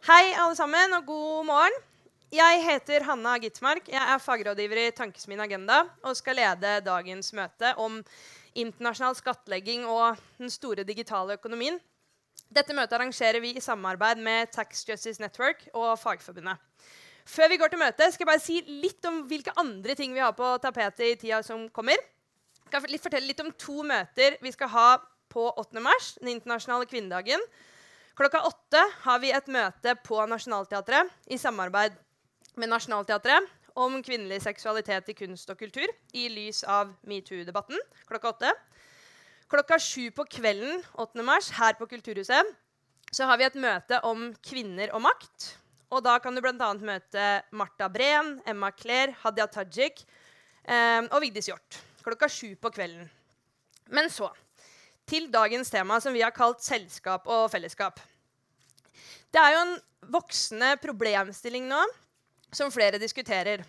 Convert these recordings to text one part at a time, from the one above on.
Hei, alle sammen, og god morgen. Jeg heter Hanna Gitmark. Jeg er fagrådgiver i Tankesmien Agenda og skal lede dagens møte om internasjonal skattlegging og den store digitale økonomien. Dette møtet arrangerer vi i samarbeid med Tax Justice Network og Fagforbundet. Før vi går til møtet, skal jeg bare si litt om hvilke andre ting vi har på tapetet i tida som kommer. Jeg skal fortelle litt om to møter vi skal ha på 8. mars, den internasjonale kvinnedagen. Klokka åtte har vi et møte på Nationaltheatret i samarbeid med Nationaltheatret om kvinnelig seksualitet i kunst og kultur i lys av metoo-debatten klokka åtte. Klokka sju på kvelden 8. mars her på Kulturhuset så har vi et møte om kvinner og makt. Og da kan du bl.a. møte Marta Breen, Emma Clair, Hadia Tajik eh, og Vigdis Hjorth. Klokka sju på kvelden. Men så til dagens tema, som vi har kalt selskap og fellesskap. Det er jo en voksende problemstilling nå som flere diskuterer.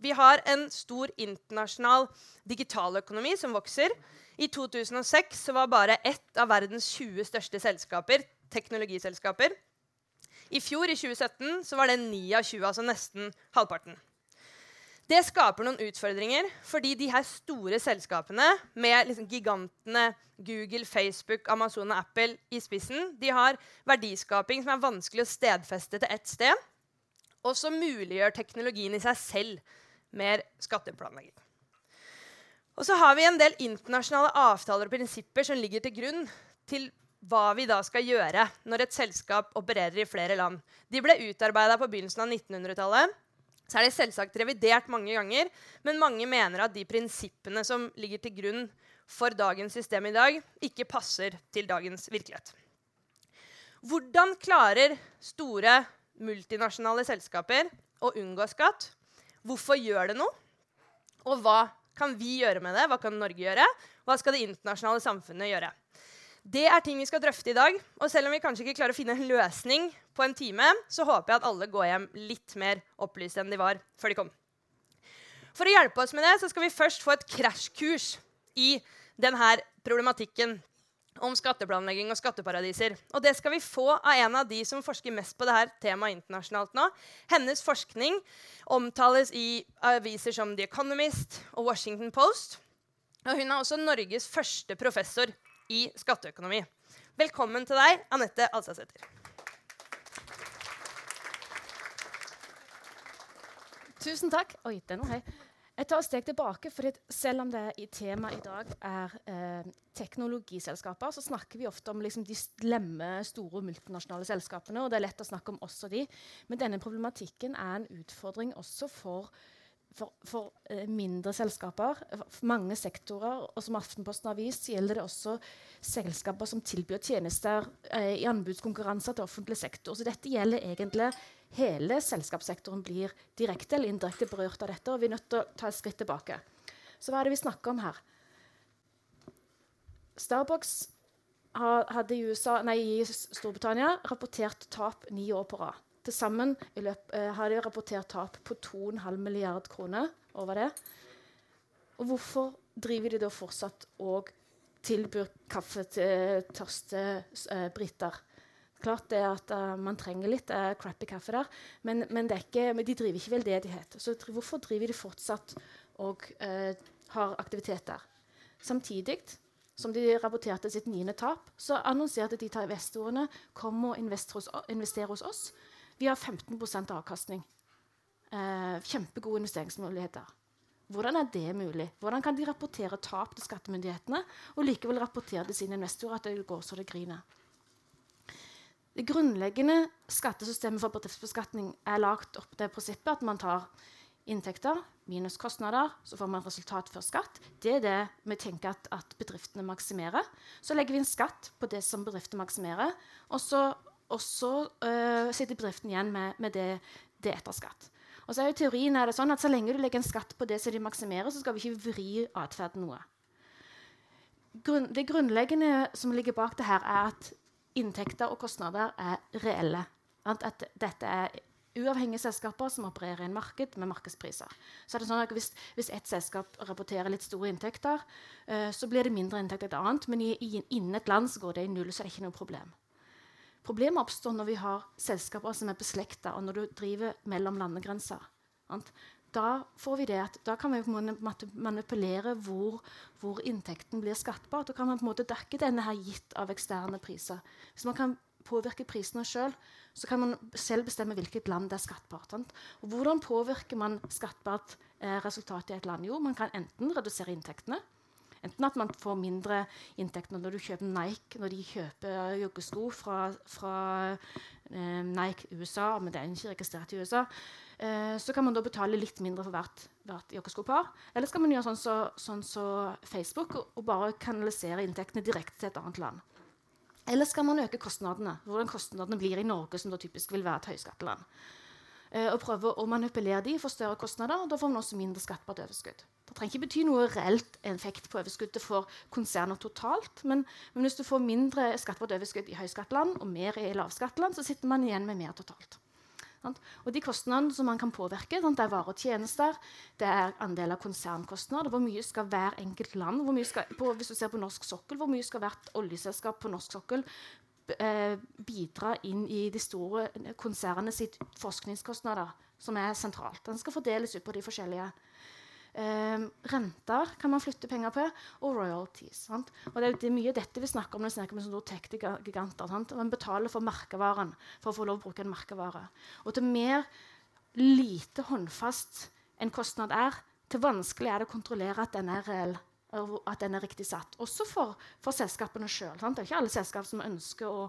Vi har en stor internasjonal digitaløkonomi som vokser. I 2006 var bare ett av verdens 20 største selskaper teknologiselskaper. I fjor, i 2017, så var det 9 av 20, altså nesten halvparten. Det skaper noen utfordringer, fordi de her store selskapene med liksom gigantene Google, Facebook, Amazon og Apple i spissen, de har verdiskaping som er vanskelig å stedfeste til ett sted og som muliggjør teknologien i seg selv mer skatteplanlegging. Og så har vi en del internasjonale avtaler og prinsipper som ligger til grunn til hva vi da skal gjøre når et selskap opererer i flere land. De ble utarbeida på begynnelsen av 1900-tallet. Så er det selvsagt revidert mange ganger, men mange mener at de prinsippene som ligger til grunn for dagens system i dag, ikke passer til dagens virkelighet. Hvordan klarer store multinasjonale selskaper å unngå skatt. Hvorfor gjør det noe? Og hva kan vi gjøre med det? Hva kan Norge gjøre? Hva skal det internasjonale samfunnet gjøre? Det er ting vi skal drøfte i dag. Og selv om vi kanskje ikke klarer å finne en løsning på en time, så håper jeg at alle går hjem litt mer opplyst enn de var før de kom. For å hjelpe oss med det så skal vi først få et krasjkurs i denne problematikken om skatteplanlegging og skatteparadiser. Og det skal vi få av en av de som forsker mest på dette temaet internasjonalt nå. Hennes forskning omtales i aviser som The Economist og Washington Post. Og hun er også Norges første professor i skatteøkonomi. Velkommen til deg, Anette Alsasæter. Tusen takk. Oi, den var høy. Jeg tar et steg tilbake, for selv om det i temaet i dag er eh, teknologiselskaper, så snakker vi ofte om liksom, de slemme, store multinasjonale selskapene. og det er lett å snakke om også de. Men denne problematikken er en utfordring også for, for, for eh, mindre selskaper. For mange sektorer, og som Aftenposten har vist, gjelder det også selskaper som tilbyr tjenester eh, i anbudskonkurranser til offentlig sektor. Så dette gjelder egentlig hele selskapssektoren blir direkte eller indirekte berørt av dette. og vi er nødt til å ta et skritt tilbake. Så hva er det vi snakker om her? Starbucks hadde i, USA, nei, i Storbritannia rapportert tap ni år på rad. Til sammen uh, har de rapportert tap på 2,5 milliard kroner over det. Og hvorfor driver de da fortsatt og tilbyr kaffe til tørste uh, briter? Klart det at uh, man trenger litt uh, crappy kaffe der, men, men, ikke, men, de driver ikke veldedighet. Så hvorfor driver de fortsatt og uh, har aktivitet der? Samtidig som de rapporterte sitt niende tap, så annonserte de til investorene kom og investere hos, oss. Vi har 15% avkastning. kjempegode investeringsmuligheter. Hvordan er det mulig? Hvordan kan de rapportere tap til skattemyndighetene og likevel rapportere til sine investorer at det går så det griner? Det grunnleggende skattesystemet for bedriftsbeskatning er lagt opp det prinsippet at man tar inntekter minus kostnader, så får man resultat før skatt. Det er det vi tenker at, at, bedriftene maksimerer. Så legger vi inn skatt på det som bedriftene maksimerer, og så, og så uh, sitter bedriften igjen med, med det, det, etter skatt. Og så er jo teorien er det sånn at Så lenge du legger en skatt på det som de maksimerer, så skal vi ikke vri atferden noe. Grunn, det grunnleggende som ligger bak det her, er at inntekter og kostnader er reelle. At dette er uavhengige selskaper som opererer i en marked med markedspriser. Så er det sånn at Hvis, hvis ett selskap rapporterer litt store inntekter, uh, så blir det mindre inntekt et annet. Men innen et land så går det i null, så er det ikke noe problem. Problemet oppstår når vi har selskaper som er beslekta, og når du driver mellom landegrenser. Da får vi det at da kan vi manipulere hvor, hvor inntekten blir skattbar. Da kan man på en måte dekke denne her gitt av eksterne priser. Hvis man kan påvirke prisene sjøl, så kan man selv bestemme hvilket land det er skattbart. Og hvordan påvirker man skattbart eh, resultat i et land? Jo, man kan enten redusere inntektene. Enten at man får mindre inntekter når du kjøper Nike, når de kjøper joggesko fra, fra eh, Nike USA, men det er ikke registrert i USA. Eh, så kan man da betale litt mindre for hvert, hvert joggeskopar. Eller skal man gjøre sånn som så, sånn så Facebook og, bare kanalisere inntektene direkte til et annet land. Eller skal man øke kostnadene? Hvordan kostnadene blir i Norge, som da typisk vil være et høyskatteland. Eh, og prøve å manipulere de for større kostnader. Da får man også mindre skattbart overskudd. Det trenger ikke bety noe reelt effekt på overskuddet for konserner totalt. Men, men, hvis du får mindre skattbart overskudd i høyskatteland og mer i lavskatteland, så sitter man igjen med mer totalt. Og de kostnadene som man kan påvirke, det er varer og tjenester, det er andel av konsernkostnader. Hvor mye skal hver enkelt land skal, på, Hvis du ser på norsk sokkel, hvor mye skal hvert oljeselskap på norsk sokkel eh, bidra inn i de store konsernene sitt forskningskostnader, som er sentralt. Den skal fordeles ut på de forskjellige Eh, renter kan man flytte penger på, og royalties. Sant? Og det, er, mye dette vi snakker om når vi snakker med sånne tech-giganter. Man betaler for merkevaren for å få lov å bruke en merkevare. Og til mer lite håndfast en kostnad er, til vanskelig er det å kontrollere at den er reell. At den er riktig satt. Også for, for selskapene sjøl. Det er ikke alle selskap som ønsker å,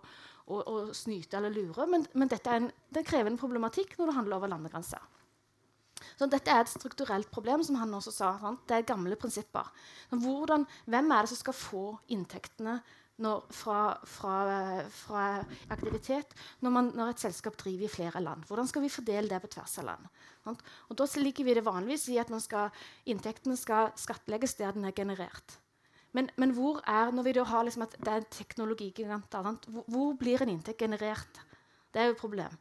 å, å snyte eller lure, men, men dette en, det krever en problematikk når det handler over landegrenser. Så dette er et strukturelt problem, som han også sa. Sant? Det er gamle prinsipper. Hvordan, hvem er det som skal få inntektene når, fra, fra, fra, aktivitet når, man, når, et selskap driver i flere land? Hvordan skal vi fordele det på tvers av land? Sant? Og Da liker vi det vanligvis i at skal, inntektene skal skattlegges der den er generert. Men, men hvor er, når vi da har liksom at det er teknologigiganter, hvor, hvor blir en inntekt generert? Det er jo et problem.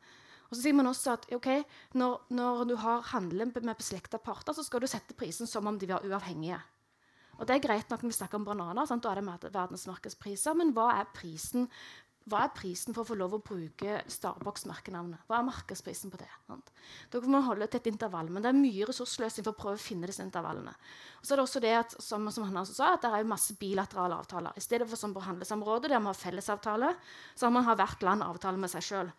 Og så sier man også at okay, når, når, du har handel med beslekta parter, så skal du sette prisen som om de var uavhengige. Og Det er greit nok når vi snakker om bananer, sant? da er det verdensmarkedspriser. Men hva er prisen hva er prisen for å få lov å bruke Starbucks-merkenavnet? Hva er markedsprisen på det? Da kan man holde til et intervall, men det er mye ressursløsning for å prøve å finne disse intervallene. Og så er det også det at, som, som han også sa, at det er masse bilaterale avtaler. I stedet for som på handelsområdet, der man har fellesavtale, så har man hvert land avtale med seg sjøl.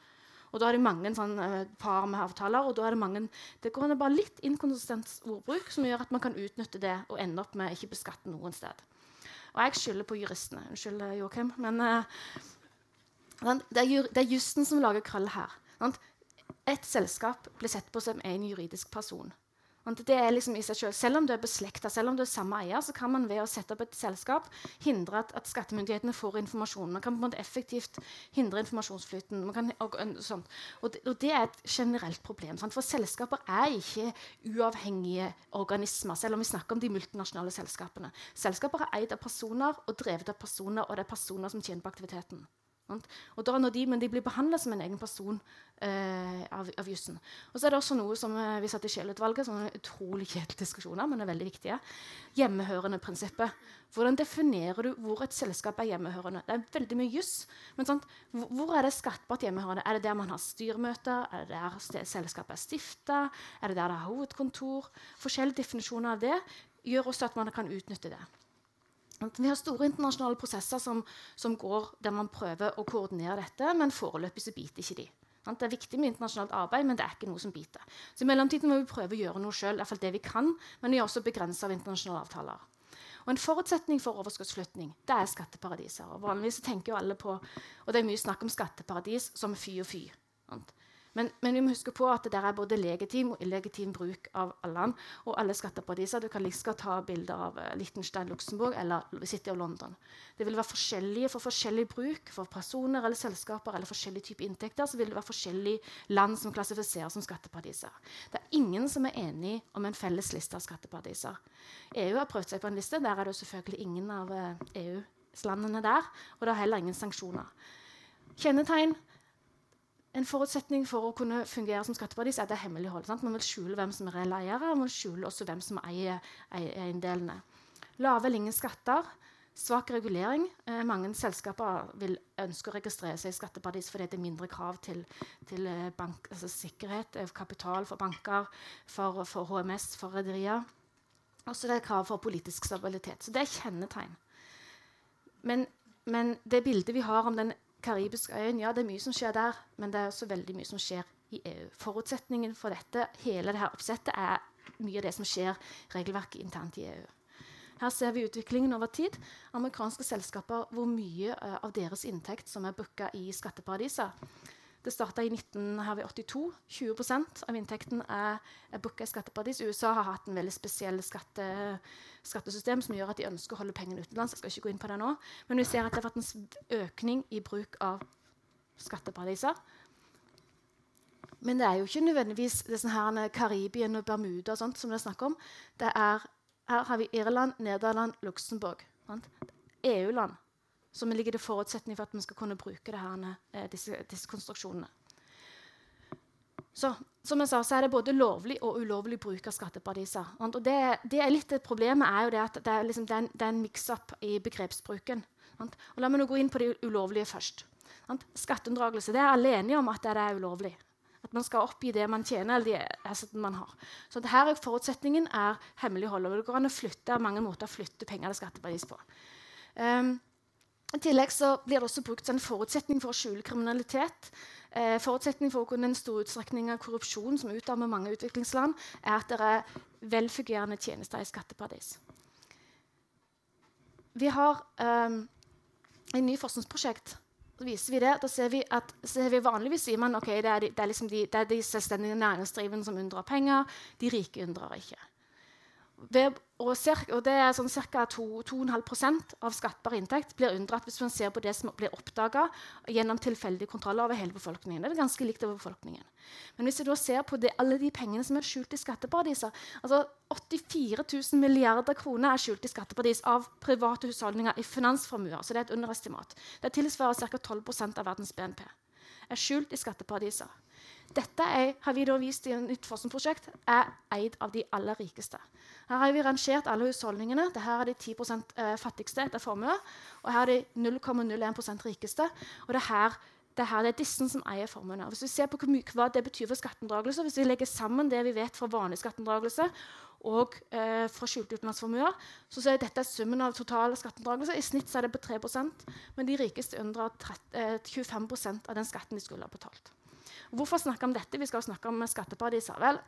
Og da er det mange sånn, par med avtaler, og da er det mange Det går bare litt inkonsistent ordbruk som gjør at man kan utnytte det og ende opp med ikke beskatte noen sted. Og jeg skylder på juristene. Unnskyld, eh, Joakim. Men uh, det, er, det jussen som lager krøll her. Sant? Et selskap blir sett på som en juridisk person. Det er liksom i seg selv. selv om du er beslekta, selv om du er samme eier, så kan man ved å sette opp et selskap hindre at, at skattemyndighetene får informasjon. Man kan på en måte effektivt hindre informasjonsflyten. Kan, og, og, og, det, og, det, er et generelt problem. Sant? For selskaper er ikke uavhengige organismer, selv om vi snakker om de multinasjonale selskapene. Selskaper er eid av personer og drevet av personer, og det er personer som tjener på aktiviteten. Og da når de, Men de blir behandla som en egen person eh, av, av jussen. Og så er det også noe som eh, vi satt i Scheel-utvalget, som er utrolig kjedelige diskusjoner, men er veldig viktige. Hjemmehørende prinsippet. Hvordan definerer du hvor et selskap er hjemmehørende? Det er veldig mye juss. Men sant? hvor er det skattbart hjemmehørende? Er det der man har styremøter? Er det der selskapet er stifta? Er det der det er hovedkontor? Forskjellige definisjoner av det gjør også at man kan utnytte det. Vi har store internasjonale prosesser som, som, går der man prøver å koordinere dette, men foreløpig så biter ikke de. Det er viktig med internasjonalt arbeid, men det er ikke noe som biter. Så I mellomtiden må vi prøve å gjøre noe sjøl, det vi kan, men vi er også begrensa av internasjonale avtaler. Og En forutsetning for overskuddsflytning det er skatteparadiser. Og vanligvis tenker jo alle på, og Det er mye snakk om skatteparadis som fy og fy. Men, men, vi må huske på at det der er både legitim og illegitim bruk av land. og alle skatteparadiser. Du kan like liksom ta bilder av uh, Liechtenstein, Luxembourg eller City of London. Det vil være forskjellige for forskjellig bruk for personer eller selskaper eller forskjellige typer inntekter. så vil det være forskjellige land som klassifiseres som skatteparadiser. Det er ingen som er enig om en felles liste av skatteparadiser. EU har prøvd seg på en liste. Der er det selvfølgelig ingen av uh, eh, EU-landene der. Og det er heller ingen sanksjoner. Kjennetegn en forutsetning for å kunne fungere som skatteparadis er det hemmelighold. Sant? Man vil skjule hvem som er reelle eiere, og man vil skjule også hvem som eier eiendelene. Lave eller ingen skatter. Svak regulering. Eh, mange selskaper vil ønske å registrere seg i skatteparadis fordi det er mindre krav til, til eh, bank, altså sikkerhet, eh, kapital for banker, for, for HMS, for rederier. Og så er det krav for politisk stabilitet. Så det er kjennetegn. Men, men, det bildet vi har om den karibiske øyen, ja, det er mye som skjer der, men det er også veldig mye som skjer i EU. Forutsetningen for dette, hele dette oppsettet er mye av det som skjer regelverket internt i EU. Her ser vi utviklingen over tid. Amerikanske selskaper, hvor mye uh, av deres inntekt som er booka i skatteparadiser. Det starta i 1982. 20 av inntekten er, er booka i skatteparadis. USA har hatt en veldig spesiell skatte, skattesystem som gjør at de ønsker å holde pengene utenlands. Jeg skal ikke gå inn på det nå. Men vi ser at det har vært en økning i bruk av skatteparadiser. Men det er jo ikke nødvendigvis det sånn her Karibien og Bermuda og sånt som det er snakk om. Det er her har vi Irland, Nederland, Luxembourg. EU-land som ligger til forutsetning for at vi skal kunne bruke her, eh, disse, disse, konstruksjonene. Så, som jeg sa, så er det både lovlig og ulovlig bruk av skatteparadiser. Og det, det, er litt Problemet er jo det at det er, liksom, det er en, en mix-up i begrepsbruken. Og la meg nå gå inn på det ulovlige først. Skatteunndragelse. Det er alle enige om at det er ulovlig. At man skal oppgi det man tjener, eller de assetene man har. Så her er forutsetningen er hemmelighold. Og det går an å flytte mange måter å flytte penger til skatteparadis på. Um, I tillegg blir det også brukt som en forutsetning for å skjule kriminalitet. Eh, forutsetning for å kunne en stor utstrekning av korrupsjon som utarmer mange utviklingsland, er at det er velfungerende tjenester i skatteparadis. Vi har eh, et ny forskningsprosjekt viser vi det, da ser vi at ser vi Vanligvis sier man okay, det er, de, det, liksom de, det er de selvstendige næringsdrivende som unndrar penger. De rike unndrar ikke. Ved, og, cirka, og, det er sånn Ca. 2,5 av skattbar inntekt blir unndratt hvis man ser på det som blir oppdaga gjennom tilfeldige kontroller over hele befolkningen. Det er ganske likt over befolkningen. Men hvis vi da ser på det, alle de pengene som er skjult i skatteparadiser altså 84 000 milliarder kroner er skjult i skatteparadis av private husholdninger i finansformuer. Så det er et underestimat. Det tilsvarer ca. 12% av verdens BNP. Er skjult i skatteparadiser. Dette er, har vi da vist i et forskningsprosjekt er eid av de aller rikeste. Her har vi rangert alle husholdningene. Dette er de 10 eh, fattigste etter formue. Og her er de 0,01% rikeste. Og det, her, det, her, det er disse som eier formuene. Hvis vi ser på hva det betyr for skatteunndragelse, hvis vi legger sammen det vi vet fra vanlig skatteunndragelse og eh, fra skjulte utenlandsformuer, så er dette summen av total skatteunndragelser. I snitt er det på 3% men de rikeste unndrar eh, 25% av den skatten de skulle ha betalt. Hvorfor snakke om dette? Vi skal snakke om skatteparadiser. Vel,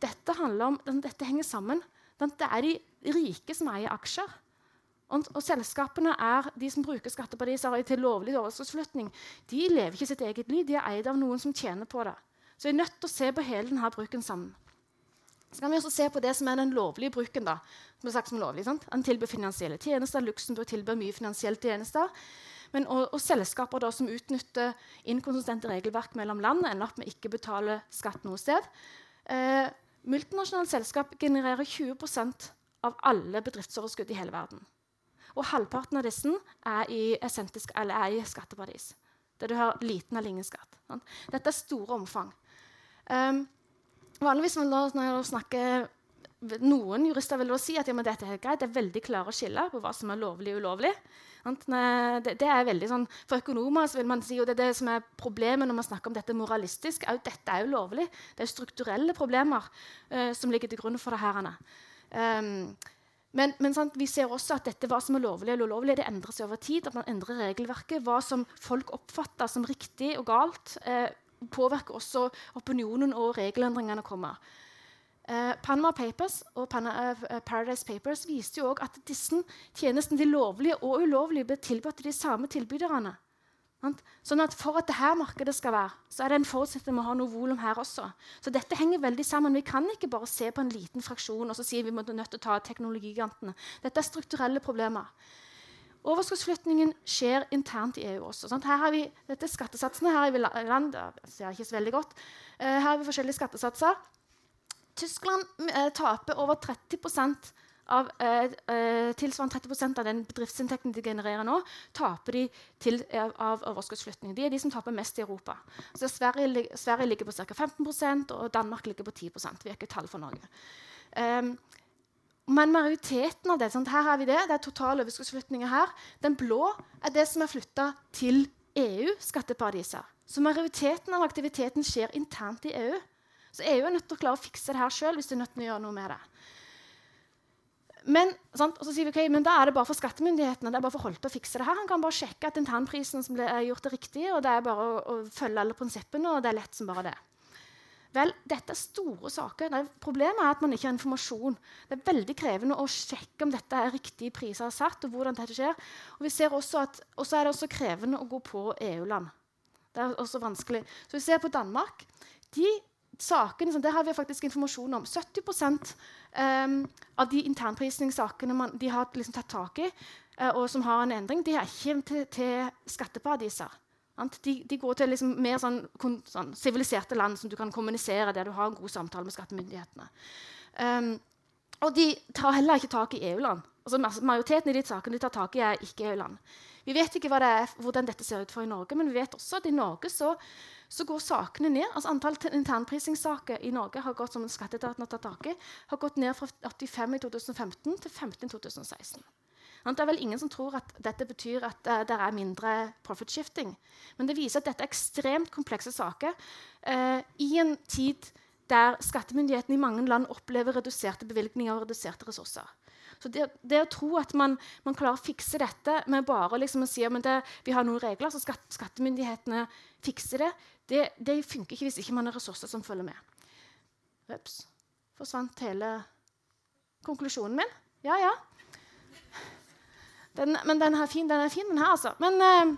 dette, om, dette henger sammen. Det er de rike som eier aksjer. Og, og, selskapene er de som bruker skatteparadiser til lovlig overskuddsflytting. De lever ikke sitt eget liv, de er eid av noen som tjener på det. Så vi er nødt til å se på hele denne bruken sammen. Så kan vi også se på det som er den lovlige bruken. da, som er sagt som lovlig. Sant? Han tilbyr finansielle tjenester. Luxembourg tilbyr mye finansielle tjenester. Men, og, og, selskaper da, som utnytter inkonsistente regelverk mellom land, ender opp med ikke betale skatt noe sted. Eh, multinasjonale selskap genererer 20% av alle bedriftsoverskudd i hele verden. Og halvparten av disse er i, er i skatteparadis. Der du har liten eller ingen skatt. Sant? Dette er store omfang. Um, vanligvis når jeg snakker noen jurister vil si at ja, dette er greit, det er veldig klare skiller på hva som er lovlig og ulovlig. Det, er veldig sånn, For økonomer vil man si, og det er det som er problemet når man snakker om dette moralistisk, er dette er jo lovlig. Det er strukturelle problemer uh, som ligger til grunn for det her. Um, men, men sant, vi ser også at dette, hva som er lovlig eller ulovlig, det endrer seg over tid. At man endrer regelverket. Hva som folk oppfatter som riktig og galt, uh, påvirker også opinionen og regelendringene kommer. Eh, Panama Papers og uh, Paradise Papers viste jo også at disse tjenestene, de lovlige og ulovlige, ble tilbudt til de samme tilbyderne. Sånn at For at dette markedet skal være, så er det en forutsetning å ha noe volum her også. Så dette henger veldig sammen. Vi kan ikke bare se på en liten fraksjon og så si vi må nødt til å ta teknologigigantene. Dette er strukturelle problemer. Overskuddsflytningen skjer internt i EU også. Sant? Her har vi, dette skattesatsene. Her har vi land, jeg ser ikke så veldig godt. Uh, her har vi forskjellige skattesatser. Tyskland eh, taper over 30 av, eh, eh tilsvarende 30% av den bedriftsinntekten de genererer nå, taper de til, eh, av overskuddsflytning. De er de som taper mest i Europa. Så Sverige, Sverige ligger på ca. 15% og Danmark ligger på 10% Vi har ikke tall for Norge. Um, Men majoriteten av det sånn, Her har vi det, det er total overskuddsflytninger her. Den blå er det som er flytta til EU-skatteparadiser. Så majoriteten av aktiviteten skjer internt i EU. Så EU er nødt til å klare å fikse det her sjøl hvis de er nødt til å gjøre noe med det. Men, sant? og så sier vi, okay, men da er det bare for skattemyndighetene det er bare for Holte å fikse det her. Han kan bare sjekke at internprisen som ble gjort er riktig, og det er bare å, å følge alle prinsippene, og det er lett som bare det. Vel, dette er store saker. Er, problemet er at man ikke har informasjon. Det er veldig krevende å sjekke om dette er riktige priser satt, og hvordan dette skjer. Og også er det også krevende å gå på EU-land. Det er også vanskelig. Så vi ser på Danmark. De sakene, Der har vi faktisk informasjon om. 70 um, ehm, av de internprisningssakene de har liksom tatt tak i, uh, og som har en endring, de er ikke til, til skatteparadiser. De, de, går til liksom mer sånn, sånn, siviliserte land som du kan kommunisere der du har en god samtale med skattemyndighetene. Um, og de tar heller ikke tak i EU-land. Altså, majoriteten i de sakene de tar tak i, er ikke EU-land. Vi vet ikke er, hvordan dette ser ut for i Norge, men vi vet også at i Norge så, så går sakene ned. Altså Antall internprisingssaker i Norge har gått som skatteetaten har tatt tak i, har gått ned fra 85 i 2015 til 15 i 2016. Det er vel ingen som tror at dette betyr at uh, det er mindre profit shifting. Men det viser at dette er ekstremt komplekse saker uh, i en tid der skattemyndighetene i mange land opplever reduserte bevilgninger og reduserte ressurser. Så det, det å tro at man, man, klarer å fikse dette med bare liksom å si at vi har noen regler, så skatt, skattemyndighetene fikser det, det, det funker ikke hvis ikke man har ressurser som følger med. Ups. Forsvant hele konklusjonen min. Ja, ja. Den, men den er fin, den er fin, den her, altså. Men eh,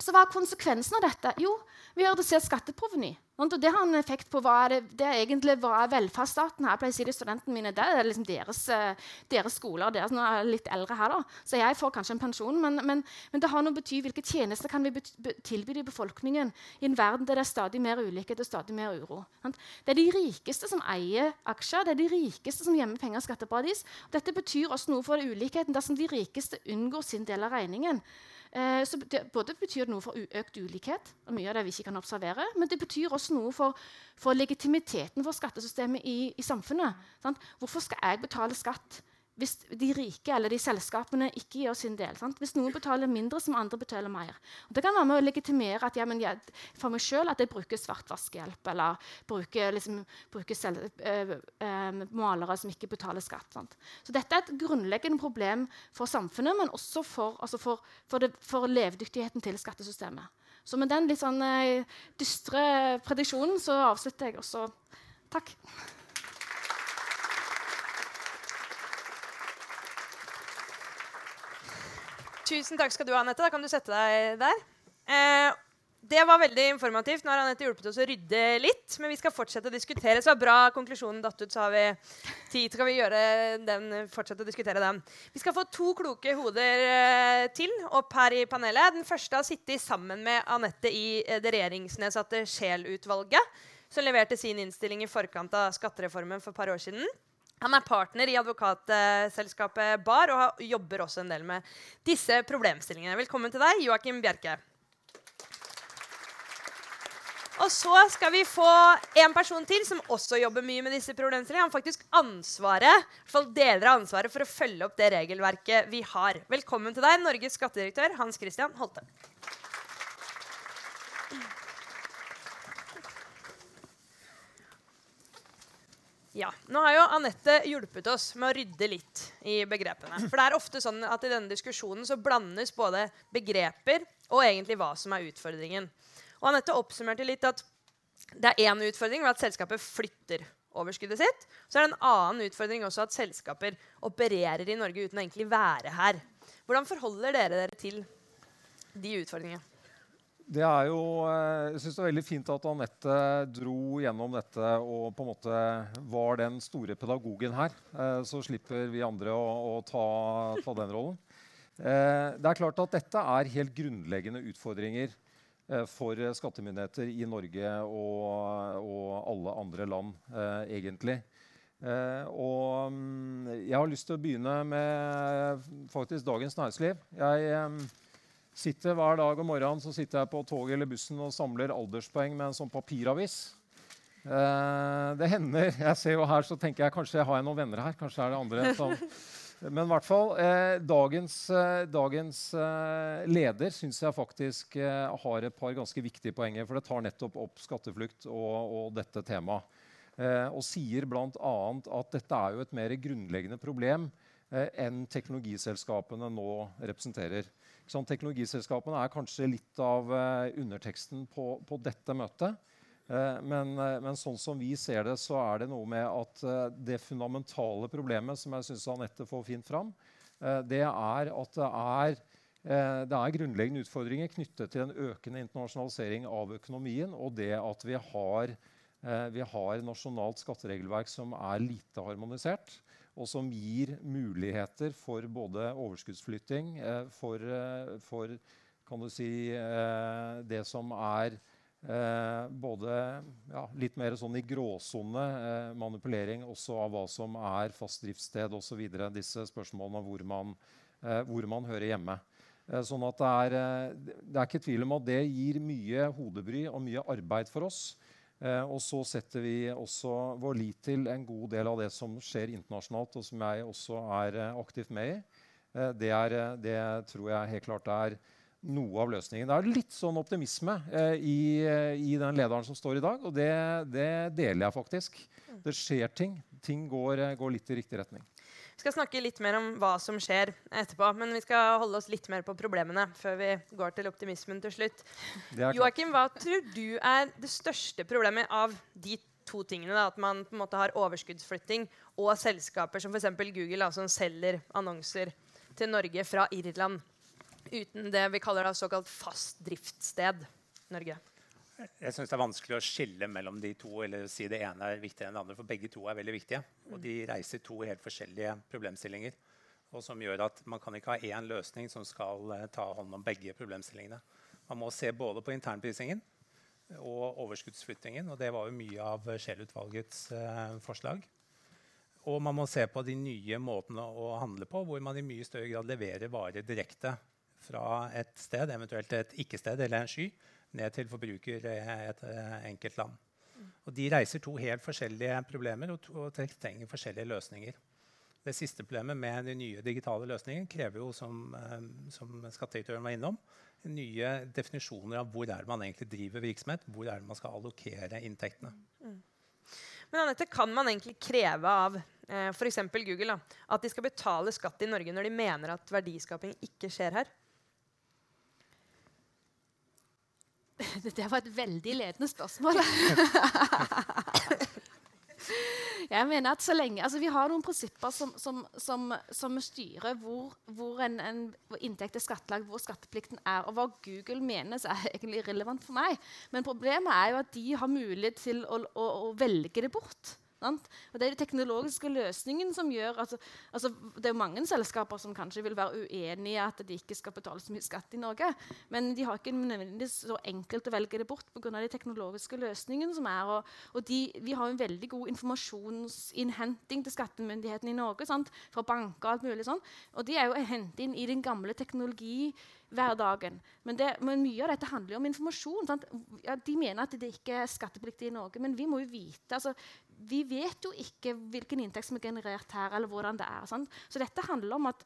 så hva er konsekvensen av dette? Jo, vi har redusert skatteproveny. Og det har en effekt på hva er det, det er egentlig hva er velferdsstaten her. Jeg pleier å si til studentene mine, Det er liksom deres, eh, deres skoler. Deres, nå er jeg litt eldre her, da, så jeg får kanskje en pensjon. Men, men, men det har noe bety hvilke tjenester kan vi tilby i befolkningen i en verden der det er stadig mer ulikhet og stadig mer uro. Det er de rikeste som eier aksjer, det er de rikeste som gjemmer penger i skatteparadis. Dette betyr også noe for ulikheten dersom de rikeste unngår sin del av regningen. Eh, så det både betyr noe for økt ulikhet, og mye av det vi ikke kan observere, men det betyr også noe for, for legitimiteten for skattesystemet i, i samfunnet. Sant? Hvorfor skal jeg betale skatt? Hvis de rike eller de selskapene ikke gjør sin del. Sant? Hvis noen betaler mindre, som andre betaler mer. Og det kan være med å legitimere at ja, jeg, for meg selv at jeg bruker svartvaskehjelp eller bruker, liksom, bruker selv, øh, øh, malere som ikke betaler skatt. Sant? Så dette er et grunnleggende problem for samfunnet, men også for, altså for, for, det, for levedyktigheten til skattesystemet. Så med den litt sånn øh, dystre prediksjonen så avslutter jeg også. Takk. Tusen takk skal du ha, Anette. Da kan du sette deg der. Eh, det var veldig informativt. Nå har Anette hjulpet oss å rydde litt. Men vi skal fortsette å diskutere. Så bra konklusjonen datt ut, så har vi tid til å fortsette å diskutere den. Vi skal få to kloke hoder eh, til opp her i panelet. Den første har sittet sammen med Anette i eh, det regjeringsnedsatte Scheel-utvalget, som leverte sin innstilling i forkant av skattereformen for et par år siden. Han er partner i advokatselskapet BAR og jobber også en del med disse problemstillingene. Velkommen til deg, Joakim Bjerke. Og så skal vi få en person til som også jobber mye med disse problemstillingene. Han har faktisk ansvaret, i fall deler av ansvaret for å følge opp det regelverket vi har. Velkommen til deg, Norges skattedirektør Hans Christian Holte. Ja, Nå har jo Anette hjulpet oss med å rydde litt i begrepene. For det er ofte sånn at i denne diskusjonen så blandes både begreper og egentlig hva som er utfordringen. Og Anette oppsummerte litt at det er én utfordring ved at selskapet flytter overskuddet sitt. Så er det en annen utfordring også at selskaper opererer i Norge uten å egentlig være her. Hvordan forholder dere dere til de utfordringene? Det er jo, eh, jeg synes det er veldig fint at Anette dro gjennom dette og på en måte var den store pedagogen her. Eh, så slipper vi andre å, å ta, ta, den rollen. Eh, det er klart at dette er helt grunnleggende utfordringer for skattemyndigheter i Norge og, og alle andre land, egentlig. Og mm, jeg har lyst til å begynne med faktisk Dagens Næringsliv. Jeg Sitter Hver dag om morgenen så sitter jeg på toget eller bussen og samler alderspoeng med en sånn papiravis. Eh, det hender Jeg ser jo her, så tenker jeg kanskje jeg har noen venner her. Kanskje er det andre som Men i hvert fall, eh, dagens, eh, dagens eh, leder syns jeg faktisk eh, har et par ganske viktige poenger. For det tar nettopp opp skatteflukt og, og dette temaet. Eh, og sier bl.a. at dette er jo et mer grunnleggende problem enn teknologiselskapene nå representerer. Sånn, teknologiselskapene er kanskje litt av underteksten på, på dette møtet. Eh, men, eh, men, sånn som vi ser det, så er det noe med at eh, det fundamentale problemet som jeg syns Anette får fint fram, det er at det er, det er grunnleggende utfordringer knyttet til en økende internasjonalisering av økonomien, og det at vi har, vi har nasjonalt skatteregelverk som er lite harmonisert, og som gir muligheter for både overskuddsflytting, for, for kan du si, det som er Eh, både ja, litt mer sånn i gråsone eh, manipulering også av hva som er fast driftssted osv. Disse spørsmålene om hvor man, eh, hvor man hører hjemme. Eh, sånn at det er, eh, det er ikke tvil om at det gir mye hodebry og mye arbeid for oss. Eh, og så setter vi også vår lit til en god del av det som skjer internasjonalt, og som jeg også er aktivt med i. Det, er, det tror jeg helt klart er noe av løsningen. Det er litt sånn optimisme eh, i, eh, i, den lederen som står i dag, og det, det, deler jeg faktisk. Det skjer ting. Ting går, eh, går, litt i riktig retning. Vi skal snakke litt mer om hva som skjer etterpå, men vi skal holde oss litt mer på problemene før vi går til optimismen til slutt. Joakim, hva tror du er det største problemet av de to tingene? Da? At man på en måte har overskuddsflytting og selskaper som f.eks. Google, da, som selger annonser til Norge fra Irland uten det vi kaller da såkalt fast driftssted Norge? Jeg syns det er vanskelig å skille mellom de to. eller si det ene er viktigere enn det andre, for Begge to er veldig viktige. Og de reiser to helt forskjellige problemstillinger. Og som gjør at Man kan ikke ha én løsning som skal uh, ta hånd om begge problemstillingene. Man må se både på internprisingen og overskuddsflyttingen. og Det var jo mye av Scheel-utvalgets eh, forslag. Og man må se på de nye måtene å handle på, hvor man i mye større grad leverer varer direkte fra et sted, eventuelt et ikke-sted eller en sky, ned til forbruker i et eh, enkelt land. Og de reiser to helt forskjellige problemer og, og trenger forskjellige løsninger. Det siste problemet med de nye digitale løsningene krever jo, som, um, som skattedirektøren var innom, nye definisjoner av hvor er man egentlig driver virksomhet, hvor er man skal allokere inntektene. Mm. Men Annette, kan man egentlig kreve av eh, f.eks. Google da, at de skal betale skatt i Norge når de mener at verdiskaping ikke skjer her? Det var et veldig ledende spørsmål. Jeg mener at så lenge, altså Vi har noen prinsipper som, som, som, som styrer hvor, hvor en, en inntekt er skattlagt, hvor skatteplikten er. Og hva Google mener, er egentlig irrelevant for meg. Men problemet er jo at de har mulighet til å, å, å velge det bort. Sant? Og Det er de teknologiske løsningene som gjør altså, altså, Det er mange selskaper som kanskje vil være uenig i at de ikke skal betale så mye skatt i Norge, men de har ikke nødvendigvis så enkelt å velge det bort pga. de teknologiske løsningene som er. Og, og de, vi har en veldig god informasjonsinnhenting til skattemyndighetene i Norge sant? fra banker og alt mulig sånn. Og de er jo hentet inn i den gamle teknologi. Men, det, men, mye av dette handler jo om informasjon. Ja, de mener at det ikke er skattepliktig i Norge, men vi må jo vite. Altså, vi vet jo ikke hvilken inntekt som er generert her, eller hvordan det er. Sant? Så dette handler om at,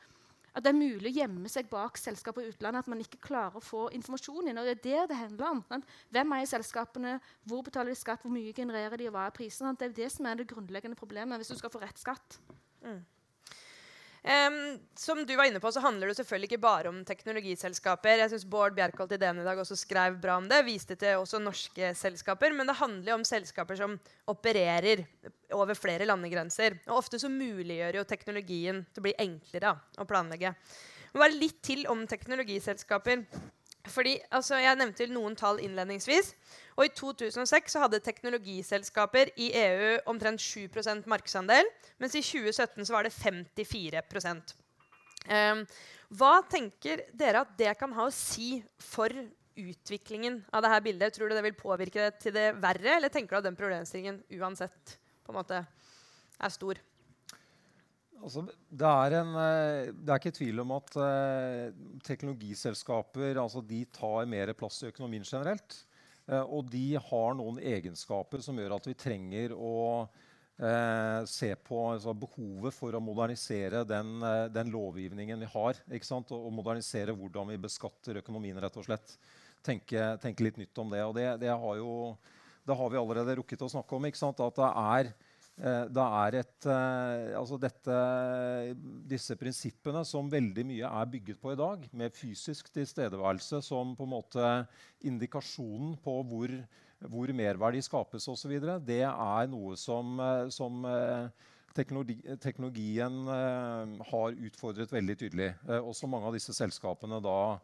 at, det er mulig å gjemme seg bak selskaper i utlandet. At man ikke klarer å få informasjon inn. og Det er det det handler om. Sant? Hvem er i selskapene? Hvor betaler de skatt? Hvor mye genererer de? og hva er prisen? Det er det som er det grunnleggende problemet hvis du skal få rett skatt. Mm. Um, som du var inne på, så handler det selvfølgelig ikke bare om teknologiselskaper. Jeg synes Bård Bjerkholt i DN i dag også skrev bra om det. Viste til også norske selskaper. Men det handler jo om selskaper som opererer over flere landegrenser. Og ofte så muliggjør jo teknologien til å bli enklere å planlegge. Men bare litt til om teknologiselskaper. Fordi, altså, Jeg nevnte noen tall innledningsvis. Og I 2006 så hadde teknologiselskaper i EU omtrent 7% markedsandel, mens i 2017 så var det 54 um, ehm, Hva tenker dere at det kan ha å si for utviklingen av dette bildet? Tror du det vil påvirke det til det verre, eller tenker du at den problemstillingen uansett på en måte er stor? Altså, det, er en, eh, det, er ikke tvil om at eh, teknologiselskaper altså, tar mer plass i økonomien generelt. Eh, og de har noen egenskaper som gjør at vi trenger å eh, se på altså, behovet for å modernisere den, eh, den lovgivningen vi har. Og, og, modernisere hvordan vi beskatter økonomien, rett og slett. Tenke, tenke litt nytt om det. Og det, det, har, jo, det har vi allerede rukket å snakke om. At det er Eh, det er et, eh, altså dette, disse prinsippene som veldig mye er bygget på i dag, med fysisk tilstedeværelse som på en måte indikasjonen på hvor, hvor merverdi skapes osv., det er noe som, eh, som teknologi, teknologien har utfordret veldig tydelig. og som mange av disse selskapene da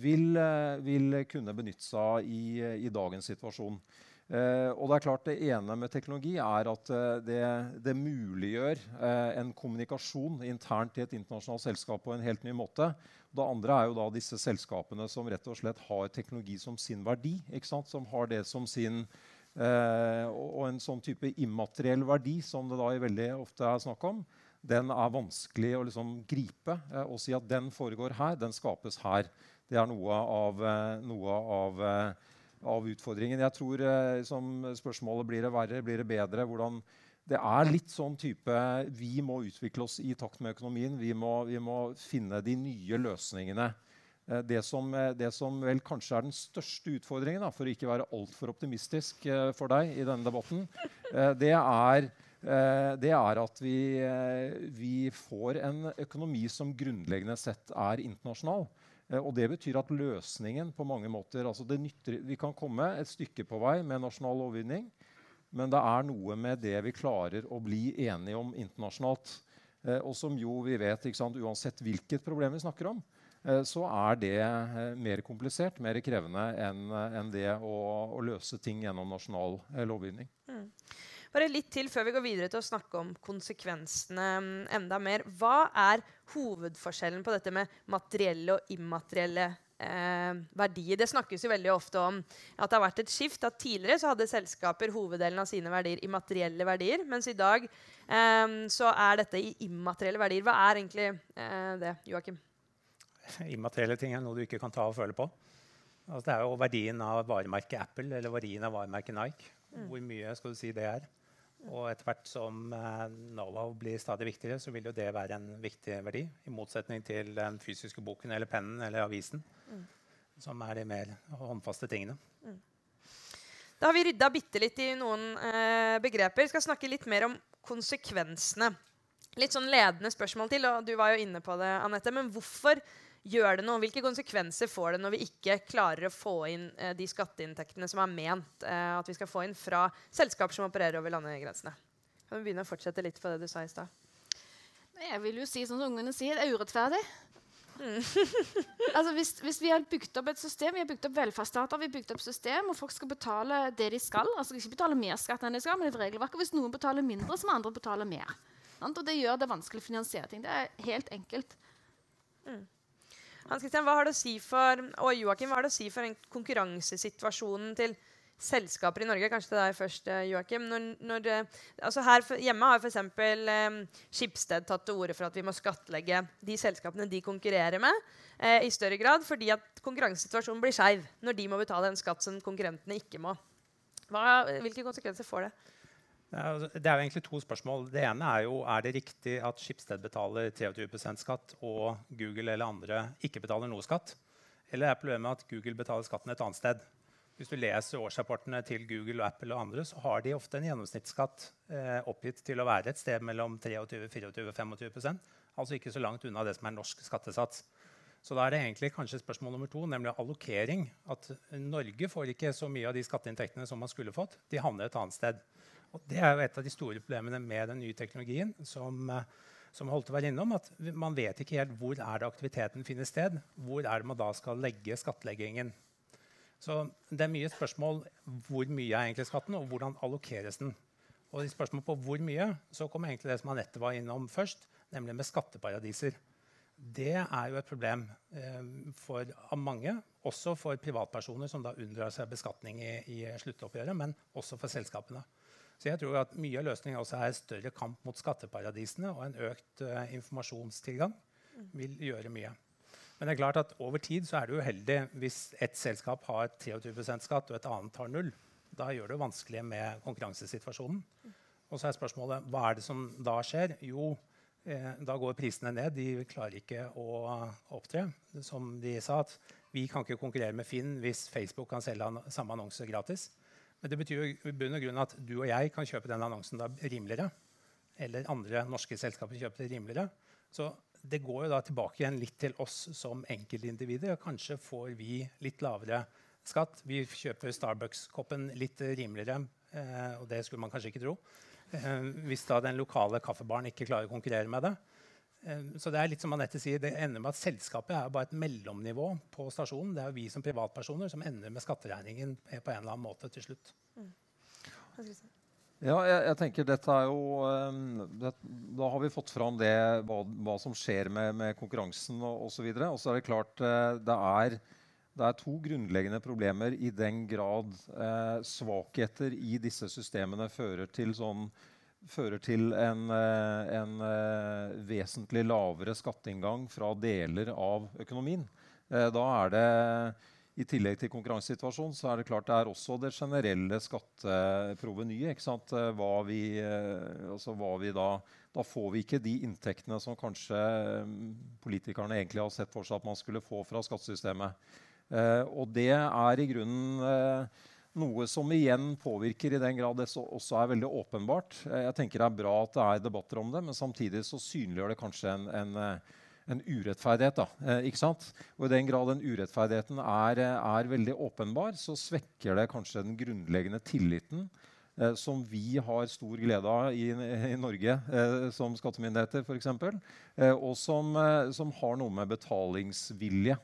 vil, vil kunne benytte seg av i, i dagens situasjon. Uh, og Det er klart det ene med teknologi er at uh, det, det, muliggjør uh, en kommunikasjon internt i et internasjonalt selskap på en helt ny måte. Det andre er jo da disse selskapene som rett og slett har teknologi som sin verdi. Som har det som sin og, og en sånn type immateriell verdi som det da veldig ofte er snakk om. Den er vanskelig å liksom gripe og si at den foregår her, den skapes her. Det er noe av, noe av av utfordringen. Jeg tror eh, som spørsmålet blir det verre, blir det bedre. hvordan det er litt sånn type Vi må utvikle oss i takt med økonomien. Vi må, vi må finne de nye løsningene. Eh, det som, eh, det som, vel kanskje er den største utfordringen, da, for å ikke være altfor optimistisk for deg i denne debatten, det er, det er at vi, vi, får en økonomi som grunnleggende sett er internasjonal. Eh, og Det betyr at løsningen på mange måter altså nytter, Vi kan komme et stykke på vei med nasjonal lovgivning, men det er noe med det vi klarer å bli enige om internasjonalt. Eh, og som jo vi vet, sant, uansett hvilket problem vi snakker om, eh, så er det mer komplisert, mer krevende enn det å, å, løse ting gjennom nasjonal lovgivning. Mm. Bare litt til før vi går videre til å snakke om konsekvensene mm, enda mer. Hva er hovedforskjellen på dette med materielle og immaterielle eh, verdier? Det snakkes jo veldig ofte om at det har vært et skift. at Tidligere så hadde selskaper hoveddelen av sine verdier i materielle verdier, mens i dag eh, så er dette i immaterielle verdier. Hva er egentlig eh, det, Joakim? Immaterielle ting er noe du ikke kan ta og føle på. Altså, det er jo verdien av varemerket Apple eller verdien av varemerket Nike. Mm. Hvor mye skal du si det er? Og etter hvert som eh, know-how blir stadig viktigere, så vil jo det være en viktig verdi. I motsetning til den fysiske boken eller pennen eller avisen, mm. som er de mer håndfaste tingene. Mm. Da har vi rydda bitte litt i noen eh, begreper. Vi skal snakke litt mer om konsekvensene. Litt sånn ledende spørsmål til, og du var jo inne på det, Anette. Men hvorfor Gjør det noe? Hvilke konsekvenser får det når vi ikke klarer å få inn eh, de skatteinntektene som er ment eh, at vi skal få inn fra selskaper som opererer over landegrensene? Kan vi begynne å fortsette litt på det du sa i stad? Jeg vil jo si som ungene sier, det er urettferdig. Mm. altså hvis, hvis, vi har bygd opp et system, vi har bygd opp velferdsstater, vi har bygd opp system, og folk skal betale det de skal, altså ikke betale mer skatt enn de skal, men det er regelverket. Hvis noen betaler mindre, så må andre betale mer. Og det gjør det vanskelig å finansiere ting. Det er helt enkelt. Mm. Hans Christian, hva har det å si for og Joakim, hva har det å si for konkurransesituasjonen til selskaper i Norge? Kanskje til deg først, eh, Joakim. Når, når, eh, altså her hjemme har f.eks. Eh, Skipsted tatt til orde for at vi må skattlegge de selskapene de konkurrerer med, eh, i større grad, fordi at konkurransesituasjonen blir skeiv når de må betale en skatt som konkurrentene ikke må. Hva, hvilke konsekvenser får det? Altså, det er jo egentlig to spørsmål. Det ene er jo er det riktig at Skipsted betaler 23% skatt, og Google eller andre ikke betaler noe skatt? Eller er problemet at Google betaler skatten et annet sted? Hvis du leser årsrapportene til Google, og Apple og andre, så har de ofte en gjennomsnittsskatt eh, oppgitt til å være et sted mellom 23, 24, 25% Altså ikke så langt unna det som er norsk skattesats. Så da er det egentlig kanskje spørsmål nummer to, nemlig allokering. At Norge får ikke så mye av de skatteinntektene som man skulle fått. De havner et annet sted. Og det er jo et av de store problemene med den nye teknologien. som, som holdt å være innom, at Man vet ikke helt hvor er det aktiviteten finner sted. Hvor er det man da skal legge skattleggingen. Så det er mye spørsmål hvor mye er egentlig skatten, og hvordan allokeres den. Og i spørsmål på hvor mye så kommer egentlig det som Anette var innom først, nemlig med skatteparadiser. Det er jo et problem eh, for mange, også for privatpersoner som da unndrar seg beskatning i, i sluttoppgjøret, men også for selskapene. Så jeg tror at mye av løsningen også er større kamp mot skatteparadisene og en økt uh, informasjonstilgang vil gjøre mye. Men det er klart at over tid så er det uheldig hvis et selskap har 23% skatt og et annet har null. Da gjør det vanskelig med konkurransesituasjonen. Og så er spørsmålet hva er det som da skjer? Jo, eh, da går prisene ned. De klarer ikke å opptre. Som de sa, at vi kan ikke konkurrere med Finn hvis Facebook kan selge an samme annonse gratis. Men det betyr i bunn og grunn at du og jeg kan kjøpe den annonsen da rimeligere. Eller andre norske selskaper kjøper det rimeligere. Så det går jo da tilbake igjen litt til oss som enkeltindivider. Kanskje får vi litt lavere skatt. Vi kjøper Starbucks-koppen litt rimeligere, eh, og det skulle man kanskje ikke tro. Eh, hvis da den lokale kaffebaren ikke klarer å konkurrere med det. Eh, så det er litt som Anette sier, det ender med at Selskapet er bare et mellomnivå på stasjonen. Det er jo vi som privatpersoner som ender med skatteregningen på en eller annen måte til slutt. Mm. Ja, jeg, jeg, tenker dette er jo um, det, Da har vi fått fram det, hva, hva som skjer med, med konkurransen og osv. Og, og så er det klart uh, det er det er to grunnleggende problemer i den grad eh, svakheter i disse systemene fører til, sånn, fører til en, eh, en eh, vesentlig lavere skatteinngang fra deler av økonomien. Eh, da er det i tillegg til konkurransesituasjonen så er det klart det er også det generelle skatteprovenyet. Eh, hva, vi, altså hva vi da, da får vi ikke de inntektene som kanskje politikerne egentlig har sett for seg at man skulle få fra skattesystemet. Og det er i grunnen noe som igjen påvirker i den grad det også er veldig åpenbart. Eh, jeg tenker Det er bra at det er debatter om det, men samtidig så synliggjør det kanskje en, en, en urettferdighet. Da, ikke sant? Og I den grad den urettferdigheten er, er, veldig åpenbar, så svekker det kanskje den grunnleggende tilliten eh, som vi har stor glede av i, i Norge eh, som skattemyndigheter f.eks., eh, og som, som, har noe med betalingsvilje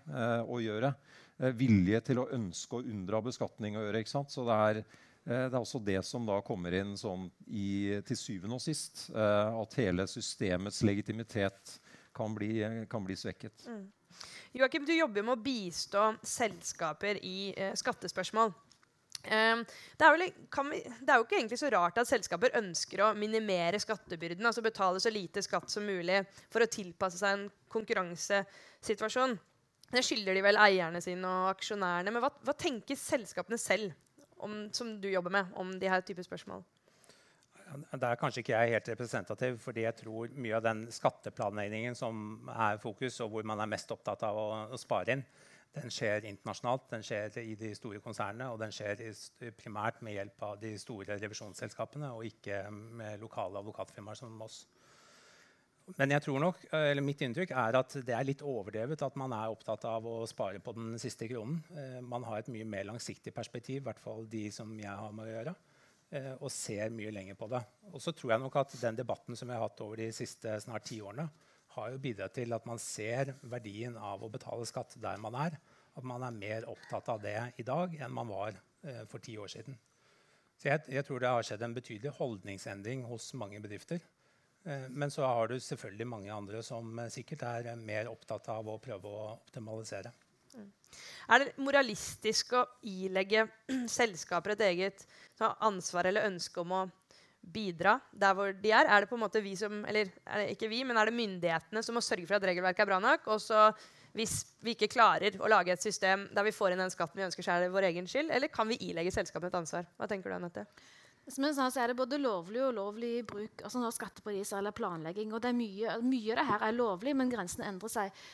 å gjøre. Eh, vilje til å ønske å unndra beskatning å gjøre. ikke sant? Så det er, eh, det er også det som da kommer inn sånn i, til syvende og sist. Eh, at hele systemets legitimitet kan bli, kan bli svekket. Mm. Joakim, du jobber med å bistå selskaper i eh, skattespørsmål. Um, det, er vel, vi, det, er jo ikke egentlig så rart at selskaper ønsker å minimere skattebyrden, altså betale så lite skatt som mulig for å tilpasse seg en konkurransesituasjon. Det skylder de vel eierne sine og aksjonærene. Men hva, hva tenker selskapene selv, om, som du jobber med, om de her type spørsmål? Der er kanskje ikke jeg helt representativ, fordi jeg tror mye av den skatteplanleggingen som er fokus, og hvor man er mest opptatt av å, å spare inn, den skjer internasjonalt. Den skjer i de store konsernene, og den skjer primært med hjelp av de store revisjonsselskapene, og ikke med lokale advokatfirmaer som oss. Men jeg tror nok, eller mitt inntrykk er at det er litt overdrevet at man er opptatt av å spare på den siste kronen. Eh, man har et mye mer langsiktig perspektiv, i hvert fall de som jeg har med å gjøre. Eh, og ser mye lenger på det. Og så tror jeg nok at den debatten som vi har hatt over de siste snart ti årene, har jo bidratt til at man ser verdien av å betale skatt der man er. At man er mer opptatt av det i dag enn man var eh, for ti år siden. Så jeg, jeg tror det har skjedd en betydelig holdningsendring hos mange bedrifter. Eh, men så har du selvfølgelig mange andre som eh, sikkert er eh, mer opptatt av å prøve å optimalisere. Mm. Er det moralistisk å ilegge selskaper et eget ansvar eller ønske om å bidra der hvor de er? Er det på en måte vi som, eller er ikke vi, men er det myndighetene som må sørge for at regelverket er bra nok? Og så hvis vi ikke klarer å lage et system der vi får inn den skatten vi ønsker, så er det vår egen skyld? Eller kan vi ilegge selskapene et ansvar? Hva tenker du, Anette? Som jeg sa, så er det både lovlig og ulovlig bruk altså skatteparadiser eller planlegging. og mye, mye av det her er lovlig, men grensene endrer seg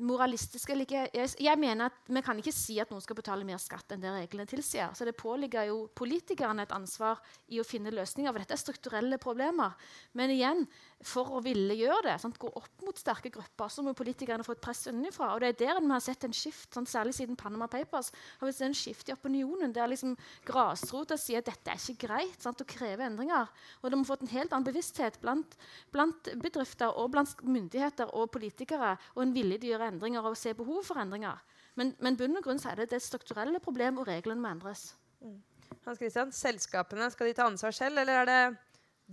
moralistisk eller ikke jeg, jeg, mener at Vi kan ikke si at noen skal betale mer skatt enn det reglene tilsier. Så det påligger jo politikerne et ansvar i å finne løsninger. For dette er strukturelle problemer. Men igjen, for å ville gjøre det, sant, gå opp mot sterke grupper, så må politikerne få et press unnifra. Og det er der vi har sett en skift, sant, særlig siden Panama Papers. har vi sett en skift i opinionen der liksom grasrota sier at dette er ikke greit, sant, å kreve endringer. Og de har fått en helt annen bevissthet blant, blant bedrifter og blant myndigheter og politikere, og en vilje til å gjøre endringer og se behov for endringer. Men, men bunn og grunn er det det strukturelle problem, og reglene må endres. Mm. Hans Christian, Selskapene, skal de ta ansvar selv, eller er det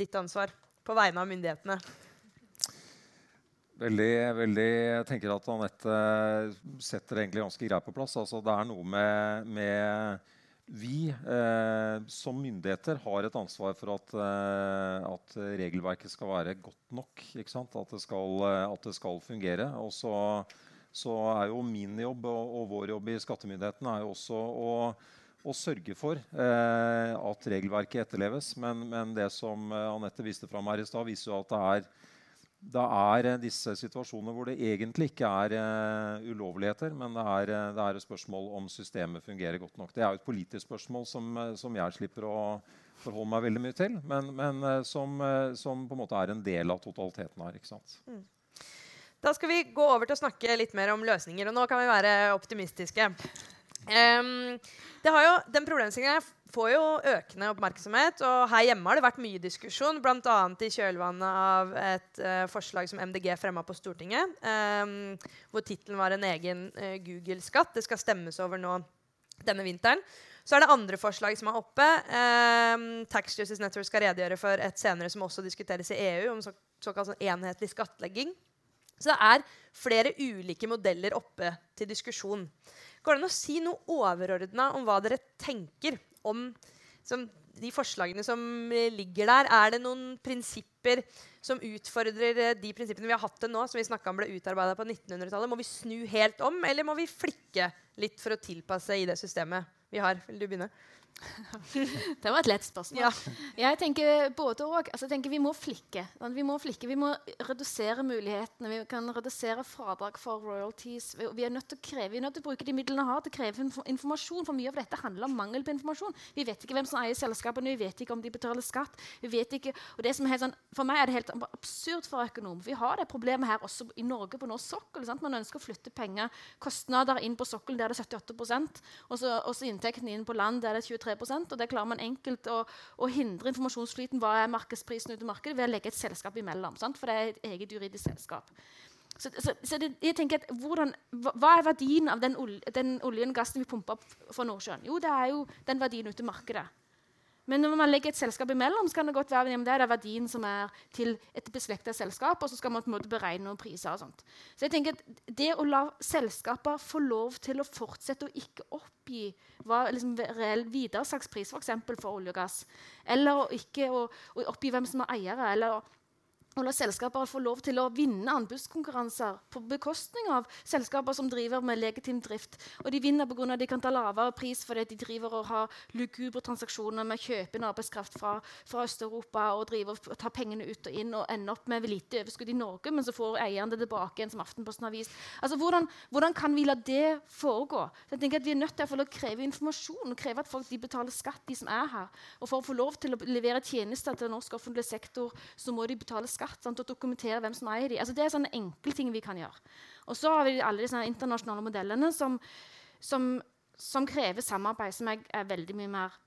ditt ansvar? På vegne av myndighetene? Veldig, veldig, jeg tenker at Anette setter egentlig ganske greit på plass. Altså, det er noe med, med, vi eh, som myndigheter har et ansvar for at, eh, at regelverket skal være godt nok. At det, skal, eh, at, det skal, fungere. Og så, så, er jo min jobb og, og vår jobb i skattemyndighetene også å, å sørge for eh, at regelverket etterleves. Men, men, det som eh, Anette viste fram her i stad, viser jo at det er det er eh, disse situasjonene hvor det egentlig ikke er uh, ulovligheter, men det er, det er, et spørsmål om systemet fungerer godt nok. Det er jo et politisk spørsmål som, som jeg slipper å forholde meg veldig mye til, men, men som, som, på en måte er en del av totaliteten her. ikke sant? Mm. Da skal vi gå over til å snakke litt mer om løsninger. og Nå kan vi være optimistiske. Um, jo, den problemstillingen får jo økende oppmerksomhet. Og her hjemme har det vært mye diskusjon, bl.a. i kjølvannet av et uh, forslag som MDG fremma på Stortinget, um, hvor tittelen var en egen uh, Google-skatt. Det skal stemmes over nå denne vinteren. Så er det andre forslag som er oppe. Um, Tax Justice Network skal redegjøre for et senere som også diskuteres i EU, om så, såkalt sånn enhetlig skattlegging. Så det er flere ulike modeller oppe til diskusjon. Går det an å si noe overordna om hva dere tenker om som, de forslagene som ligger der? Er det noen prinsipper som utfordrer de prinsippene vi har hatt til nå, som vi om ble utarbeida på 1900-tallet? Må vi snu helt om, eller må vi flikke litt for å tilpasse i det systemet vi har? Vil du begynne? Det var et lett spørsmål. Ja. Jeg tenker både og. Altså, vi må flikke. Vi må flikke. Vi må redusere mulighetene. Vi kan redusere fradrag for royalties. Vi er nødt til å kreve, vi er nødt til å bruke de midlene vi har til å kreve informasjon. For mye av dette handler om mangel på informasjon. Vi vet ikke hvem som eier selskapene, vi vet ikke om de betaler skatt. Vi vet ikke, og det som er helt sånn, For meg er det helt absurd for økonom. Vi har det problemet her også i Norge på norsk sokkel. Sant? Man ønsker å flytte penger, kostnader inn på sokkelen, der det er 78% og så inntektene inn på land, der det er 23 og det klarer man enkelt å, å hindre informasjonsflyten hva er markedsprisen ut i markedet, ved å legge et selskap imellom. Sant? For det er et eget juridisk selskap. Så, så, så det, jeg tenker at hvordan, hva, er verdien av den, ol, den oljen og gassen vi pumper opp fra Nordsjøen? Jo, det er jo den verdien ute i markedet. Men når man legger et selskap imellom, så kan det godt være det er verdien som er til et beslekta selskap, og så skal man på en måte beregne noen priser. og sånt. Så jeg tenker at Det å la selskaper få lov til å fortsette å ikke oppgi hva liksom, reell videresalgspris for, for olje og gass, eller å ikke å, å oppgi hvem som er eiere, eller og la selskaper få lov til å vinne anbudskonkurranser på bekostning av selskaper som driver med legitim drift. Og de vinner pga. at de kan ta lavere pris fordi de driver og har lugubre transaksjoner med å kjøpe inn arbeidskraft fra, fra Øst-Europa og driver og tar pengene ut og inn og ender opp med lite overskudd i Norge, men så får eieren det tilbake igjen, som Aftenposten har vist. Altså, hvordan, hvordan, kan vi la det foregå? Jeg tenker at Vi er nødt til å kreve informasjon og kreve at folk betaler skatt, de som er her. Og for å få lov til å levere tjenester til norsk offentlig sektor, så må de betale skatt skatt sant, og dokumentere hvem som eier de. Altså, det er sånne enkle ting vi kan gjøre. Og så har vi alle disse internasjonale modellene som, som, som krever samarbeid, som jeg er veldig mye mer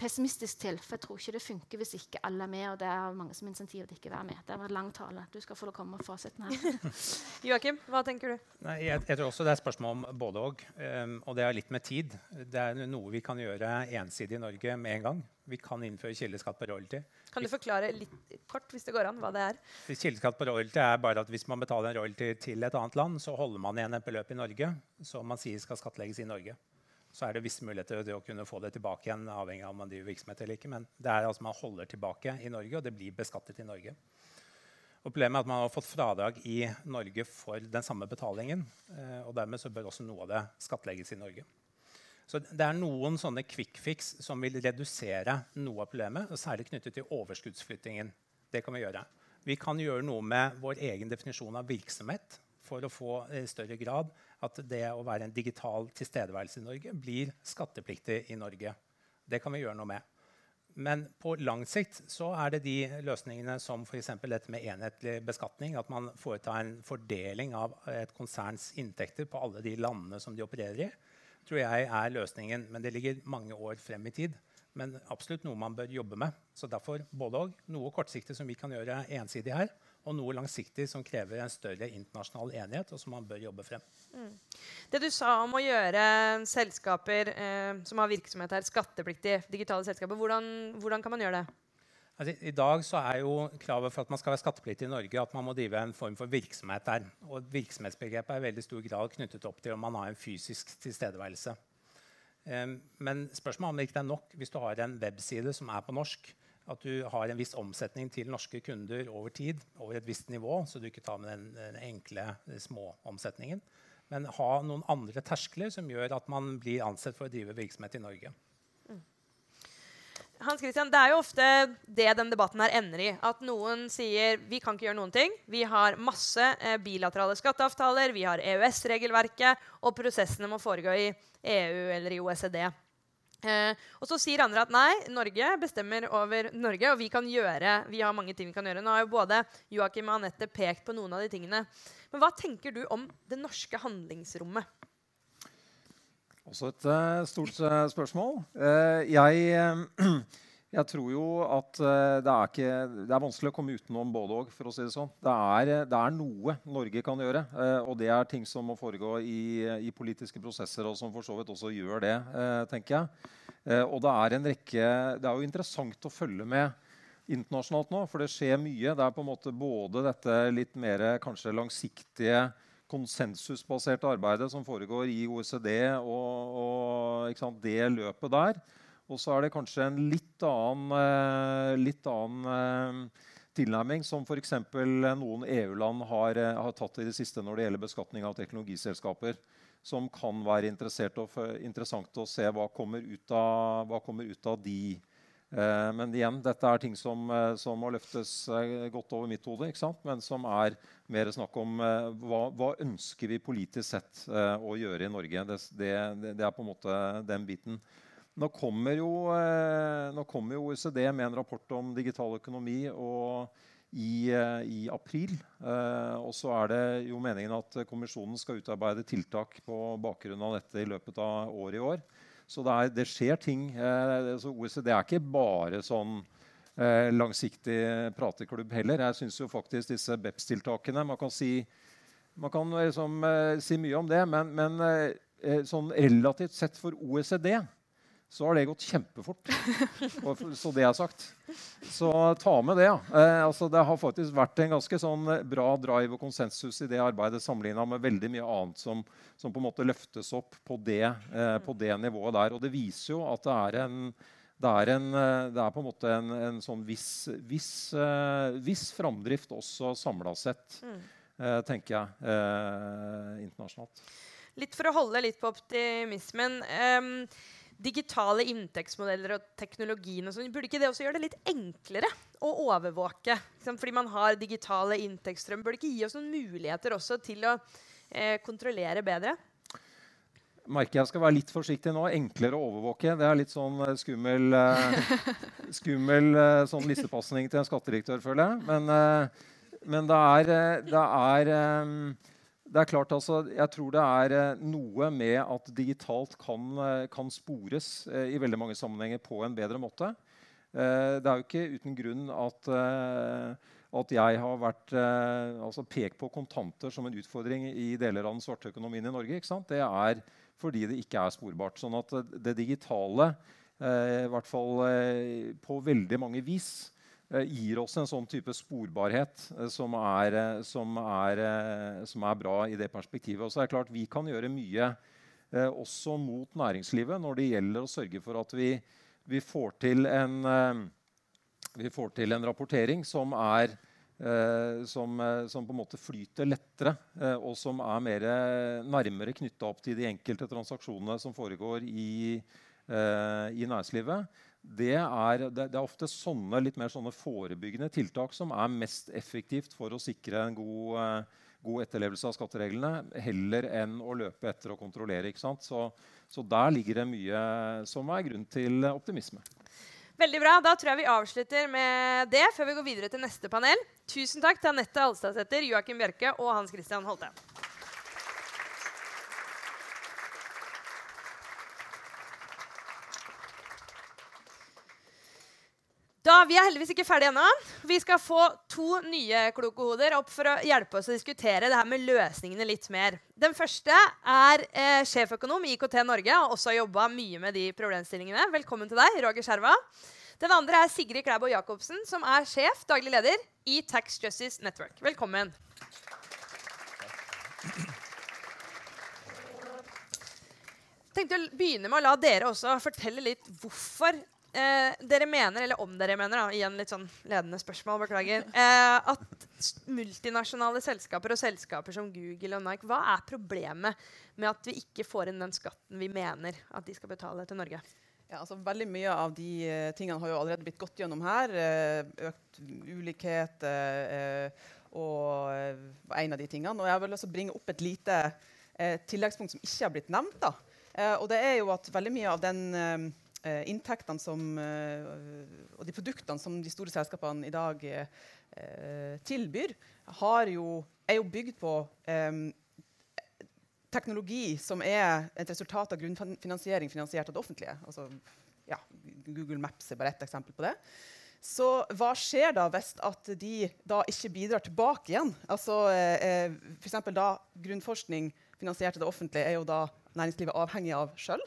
pessimistisk til. For jeg tror ikke det funker hvis ikke alle er med. Og det er mange som insentiver til ikke være med. Det var en lang tale. Du skal få lov å komme med fasiten her. Joakim, hva tenker du? Nei, jeg, jeg, tror også det er spørsmål om både og. Um, og det er litt med tid. Det er noe vi kan gjøre ensidig i Norge med en gang. Vi kan innføre kildeskatt på royalty. Kan du forklare litt kort hvis det går an, hva det er? Kildeskatt på royalty er bare at Hvis man betaler en royalty til et annet land, så holder man igjen et beløp i Norge som man sier skal skattlegges i Norge så er det visse muligheter til å kunne få det tilbake igjen. avhengig av om man driver virksomhet eller ikke, Men det er altså man holder tilbake i Norge, og det blir beskattet i Norge. Og problemet er at Man har fått fradrag i Norge for den samme betalingen. Eh, og Dermed så bør også noe av det skattlegges i Norge. Så Det er noen sånne quick fix som vil redusere noe av problemet, og særlig knyttet til overskuddsflyttingen. Det kan Vi gjøre. Vi kan gjøre noe med vår egen definisjon av virksomhet for å få i større grad at det å være en digital tilstedeværelse i Norge blir skattepliktig i Norge. Det kan vi gjøre noe med. Men på lang sikt så er det de løsningene som f.eks. dette med enhetlig beskatning, at man foretar en fordeling av et konserns inntekter på alle de landene som de opererer i, tror jeg er løsningen. Men det ligger mange år frem i tid. Men absolutt noe man bør jobbe med. Så derfor både og. Noe kortsiktig som vi kan gjøre ensidig her, og noe langsiktig som krever en større internasjonal enighet, og som man bør jobbe frem. Mm. Det du sa om å gjøre selskaper eh, som har virksomhet her, skattepliktige digitale selskaper, hvordan, hvordan kan man gjøre det? Altså, I dag så er jo kravet for at man skal være skattepliktig i Norge, at man må drive en form for virksomhet der. Og virksomhetsbegrepet er i veldig stor grad knyttet opp til om man har en fysisk tilstedeværelse. Um, men spørsmålet er om det ikke er nok hvis du har en webside som er på norsk. At du har en viss omsetning til norske kunder over tid, over et visst nivå, så du ikke tar med den, den enkle småomsetningen. Men ha noen andre terskler som gjør at man blir ansett for å drive virksomhet i Norge. Hans Christian, Det er jo ofte det den debatten her ender i. At noen sier vi kan ikke gjøre noen ting. Vi har masse eh, bilaterale skatteavtaler, vi har EØS-regelverket, og prosessene må foregå i EU eller i OECD. Eh, og så sier andre at nei, Norge bestemmer over Norge, og vi kan gjøre, vi har mange ting vi kan gjøre. Nå har jo både Joakim og Anette pekt på noen av de tingene. Men hva tenker du om det norske handlingsrommet? Også et uh, stort uh, spørsmål. Uh, jeg, jeg, tror jo at det er, ikke, det, er vanskelig å komme utenom både òg, for å si det sånn. Det er, det er noe Norge kan gjøre. og det er ting som må foregå i, i, politiske prosesser, og som for så vidt også gjør det, tenker jeg. og det er en rekke Det er jo interessant å følge med internasjonalt nå, for det skjer mye. Det er på en måte både dette litt mer kanskje langsiktige konsensusbaserte arbeidet som foregår i OECD og, og sant, det løpet der. Og så er det kanskje en litt annen, eh, litt annen eh, tilnærming som f.eks. noen EU-land har, eh, har, tatt i det siste når det gjelder beskatning av teknologiselskaper. Som kan være interessant å se hva kommer ut av, hva kommer ut av de men igjen, dette er ting som, som må løftes godt over mitt hode. Men som er mer snakk om hva, hva ønsker vi politisk sett å gjøre i Norge. Det, det, det, er på en måte den biten. Nå kommer, jo, nå kommer jo OECD med en rapport om digital økonomi i, i, april. og så er det jo meningen at kommisjonen skal utarbeide tiltak på bakgrunn av dette i løpet av året i år. Så det, er, det skjer ting. så OECD er ikke bare sånn eh, langsiktig prateklubb heller. Jeg syns faktisk disse BEPS-tiltakene Man kan, si, man kan liksom, eh, si, mye om det, men, men eh, sånn relativt sett for OECD så har det gått kjempefort. så det er sagt. Så ta med det. Ja. Eh, altså, det har faktisk vært en ganske sånn eh, bra drive og konsensus i det arbeidet sammenligna med veldig mye annet som, som, på en måte løftes opp på det, eh, på det, nivået der. Og det viser jo at det er en det er, en, eh, det er på en måte en, en sånn viss, viss, uh, viss framdrift også samla sett, mm. uh, tenker jeg, internasjonalt. Litt for å holde litt på optimismen. Um, digitale inntektsmodeller og teknologien og sånn, burde ikke det også gjøre det litt enklere å overvåke? Fordi man har digitale inntektsstrøm. Burde ikke gi oss noen muligheter også til å eh, kontrollere bedre? merker jeg skal være litt forsiktig nå. Enklere å overvåke. Det er litt sånn eh, skummel, eh, skummel eh, sånn lissepasning til en skattedirektør, føler jeg. Men, uh, men det er, det er det er klart altså, Jeg tror det er eh, noe med at digitalt kan, eh, kan spores eh, i veldig mange sammenhenger på en bedre måte. det er jo ikke uten grunn at, at jeg har vært, altså pekt på kontanter som en utfordring i deler av den svarte økonomien i Norge. Det er fordi det ikke er sporbart. Sånn at det digitale, i hvert fall på veldig mange vis, gir oss en sånn type sporbarhet eh, som er, eh, som, er, som er, bra i det perspektivet. Og så er det klart Vi kan gjøre mye også mot næringslivet når det gjelder å sørge for at vi, vi, får, til en, vi får til en rapportering som er som, på en måte flyter lettere, og som er mer nærmere knytta opp til de enkelte transaksjonene som foregår i, i næringslivet det er, det, er, ofte sånne litt mer sånne forebyggende tiltak som er mest effektivt for å sikre en god, uh, god etterlevelse av skattereglene, heller enn å løpe etter og kontrollere. Så, så, der ligger det mye som er grunn til optimisme. Veldig bra. Da tror jeg vi avslutter med det før vi går videre til neste panel. Tusen takk til Anette Alstadsæter, Joakim Bjørke og Hans Christian Holte. Da, Vi er heldigvis ikke ferdige ennå. Vi skal få to nye kloke hoder opp for å hjelpe oss å diskutere det her med løsningene litt mer. Den første er eh, sjeføkonom i IKT Norge og også har jobba mye med de problemstillingene. Velkommen til deg, Roger Skjerva. Den andre er Sigrid Klæbo Jacobsen, som er sjef, daglig leder, i Tax Justice Network. Velkommen. Jeg tenkte å begynne med å la dere også fortelle litt hvorfor eh, dere mener, eller om dere mener, da, igjen litt sånn ledende spørsmål, beklager, eh, at multinasjonale selskaper og selskaper som Google og Nike, hva er problemet med at vi ikke får inn den skatten vi mener at de skal betale til Norge? Ja, altså veldig mye av de uh, tingene har jo allerede blitt gått gjennom her. Uh, økt ulikhet eh, og en av de tingene. Og jeg vil vel lyst til å bringe opp et lite tilleggspunkt som ikke har blitt nevnt. da. Og det er jo at veldig mye av den inntektene som, eh, og de produktene som de store selskapene i dag eh, eh, tilbyr, jo, er jo bygd på eh, teknologi som er et resultat av grunnfinansiering finansiert av det offentlige. Altså, ja, Google Maps er bare ett eksempel på det. Så hva skjer da hvis at de da ikke bidrar tilbake igjen? Altså, eh, for da Grunnforskning finansiert av det offentlige er jo da næringslivet avhengig av sjøl.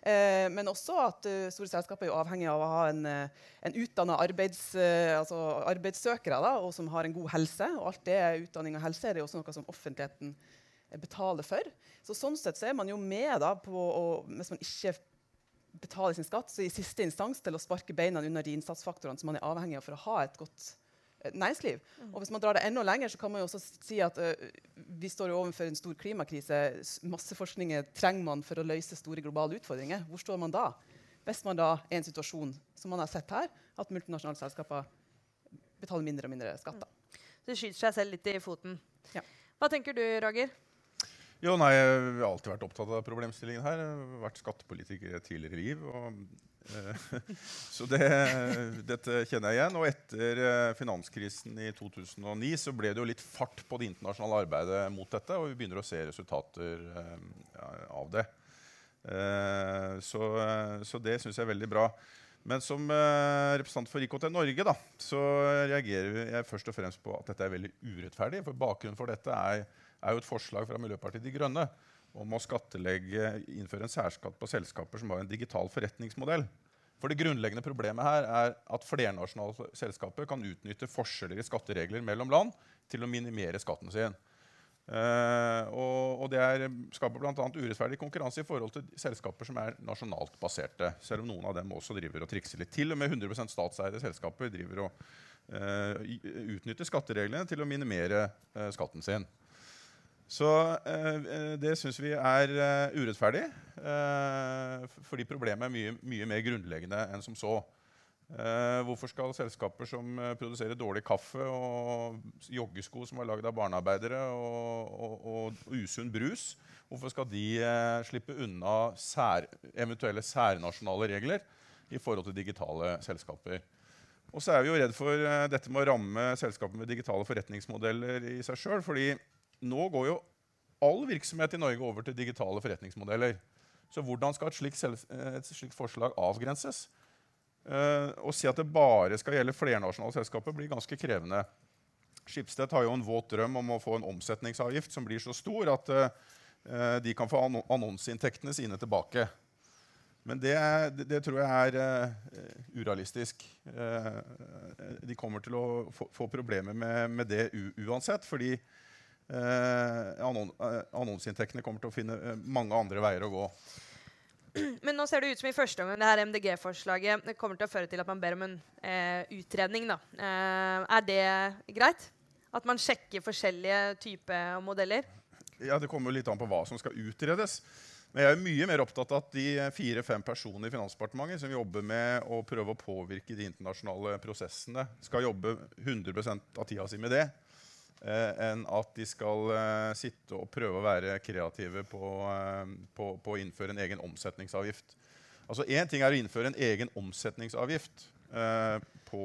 Eh, men også at uh, store selskaper er avhengig av å ha en, eh, en utdanna arbeids, uh, altså arbeidssøkere da, og som har en god helse. Og alt det utdanning og helse er det også noe som offentligheten betaler for. Så sånn sett så er man jo med da på å, hvis man ikke betaler sin skatt, så i siste instans til å sparke beina under de innsatsfaktorene som man er avhengig av for å ha et godt næringsliv. Og hvis man drar det enda lenger, så kan man jo også si at uh, vi står jo overfor en stor klimakrise. Masseforskning trenger man for å løse store globale utfordringer. Hvor står man da? Hvis man da er i en situasjon som man har sett her, at multinasjonale selskaper betaler mindre og mindre skatter. Så det skyter seg selv litt i foten. Ja. Hva tenker du, Roger? Jo, nei, Jeg har alltid vært opptatt av problemstillingen her. Jeg har vært skattepolitiker i et tidligere liv. Og, eh, så det, dette kjenner jeg igjen. Og etter eh, finanskrisen i 2009 så ble det jo litt fart på det internasjonale arbeidet mot dette, og vi begynner å se resultater eh, av det. Eh, så, eh, så det syns jeg er veldig bra. Men som eh, representant for IKT Norge da, så reagerer jeg først og fremst på at dette er veldig urettferdig. For bakgrunnen for dette er, er jo et forslag fra Miljøpartiet De Grønne om å innføre en særskatt på selskaper som har en digital forretningsmodell. For Det grunnleggende problemet her er at flernasjonale selskaper kan utnytte forskjeller i skatteregler mellom land til å minimere skatten sin. Uh, og, og det er, skaper bl.a. urettferdig konkurranse i forhold til selskaper som er nasjonalt baserte. Selv om noen av dem også driver og trikser litt. Til og med 100 statseide selskaper driver og uh, utnytter skattereglene til å minimere uh, skatten sin. Så eh, eh, det syns vi er eh, urettferdig, fordi problemet er mye, mye mer grunnleggende enn som så. Hvorfor skal selskaper som produserer dårlig kaffe og joggesko som er lagd av barnearbeidere, og, og, og usunn brus, hvorfor skal de slippe unna sær, eventuelle særnasjonale regler i forhold til digitale selskaper? Og så er vi jo redd for dette med å ramme selskaper med digitale forretningsmodeller i seg sjøl. fordi nå går jo all virksomhet i Norge over til digitale forretningsmodeller. Så hvordan skal et slikt, eh, et slikt forslag avgrenses? Eh, å si at det bare skal gjelde flernasjonale selskaper, blir ganske krevende. Skipsted har jo en våt drøm om å få en omsetningsavgift som blir så stor at eh, de kan få anno annonseinntektene sine tilbake. Men det, det, det tror jeg er uh, urealistisk. De kommer til å få, få problemer med, med det uansett, fordi annonseinntektene kommer til å finne eh, mange andre veier å gå. Men nå ser det ut som i første omgang det her MDG-forslaget kommer til å føre til at man ber om en eh, utredning. Da. Eh, er det greit? At man sjekker forskjellige typer modeller? Ja, Det kommer litt an på hva som skal utredes. Men jeg er mye mer opptatt av at de fire-fem personene i Finansdepartementet som jobber med å prøve å påvirke de internasjonale prosessene, skal jobbe 100 av tida si med det. Eh, enn at de skal eh, sitte og prøve å være kreative på, eh, på, på å innføre en egen omsetningsavgift. Altså Én ting er å innføre en egen omsetningsavgift på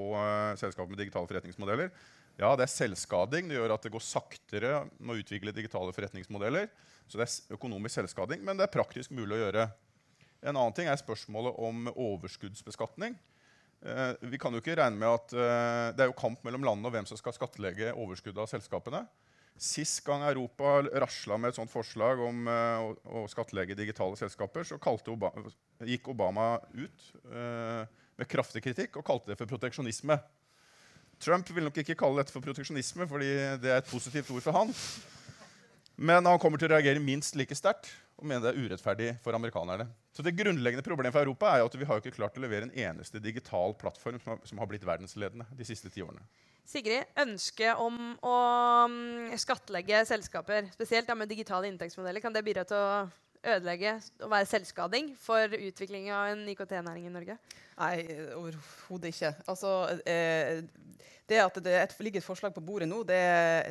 selskaper med digitale forretningsmodeller. Ja, det er selvskading. Det gjør at det går saktere med å utvikle digitale forretningsmodeller. Så det er økonomisk selvskading, men det er praktisk mulig å gjøre. En annen ting er spørsmålet om overskuddsbeskatning. Eh, vi kan jo ikke regne med at eh, Det er jo kamp mellom landene og hvem som skal skattlegge overskuddet av selskapene. Sist gang Europa rasla med et sånt forslag om eh, å, skattlegge digitale selskaper, så Obama, gikk Obama ut med kraftig kritikk og kalte det for proteksjonisme. Trump vil nok ikke kalle dette for proteksjonisme, fordi det er et positivt ord for han. Men han kommer til å reagere minst like sterkt og mener det er urettferdig for amerikanerne. Så det grunnleggende problemet for Europa er jo at vi har ikke klart å levere en eneste digital plattform som har, som har blitt verdensledende de siste ti årene. Sigrid, ønsket om å mm, skattlegge selskaper, spesielt med digitale inntektsmodeller, kan det bidra til å ødelegge og være selvskading for utvikling av en IKT-næring i Norge? Nei, overhodet ikke. Altså, eh, det at det ligger et forslag på bordet nå, det,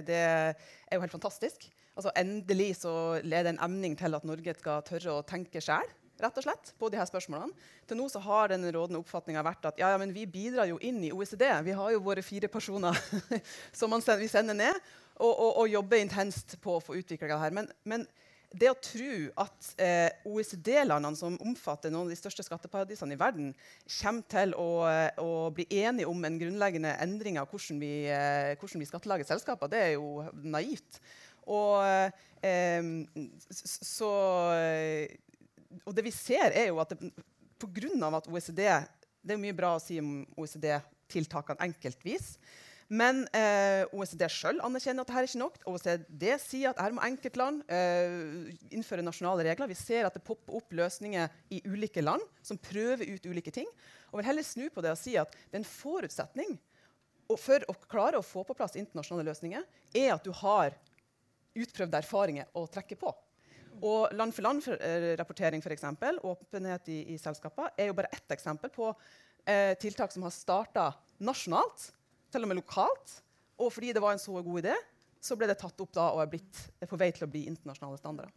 det er jo helt fantastisk. Altså, endelig så leder en emning til at Norge skal tørre å tenke sjøl rett og slett, på de her spørsmålene. Til nå så har den rådende oppfatninga vært at ja, ja, men vi bidrar jo inn i OECD. Vi har jo våre fire personer som sender, vi sender ned, og, og, og, jobber intenst på å få utvikla det her. Men, men, det å tro at eh, OECD-landene, som omfatter noen av de største skatteparadisene i verden, kommer til å, å bli enige om en grunnleggende endring av hvordan vi, eh, hvordan vi skattlegger selskaper, det er jo naivt. Og, eh, så, og det vi ser, er jo at pga. at OECD Det er mye bra å si om OECD-tiltakene enkeltvis. Men eh, OECD sjøl anerkjenner at dette er ikke nok. OECD sier at her må enkeltland eh, innføre nasjonale regler. Vi ser at det popper opp løsninger i ulike land som prøver ut ulike ting. Og vil heller snu på det og si at det er en forutsetning for å klare å få på plass internasjonale løsninger, er at du har utprøvde erfaringer å trekke på. Og Land-for-land-rapportering, f.eks., åpenhet i, i selskaper, er jo bare ett eksempel på eh, tiltak som har starta nasjonalt, til og med lokalt. Og fordi det var en så god idé, så ble det tatt opp da og er, blitt, er på vei til å bli internasjonale standarder.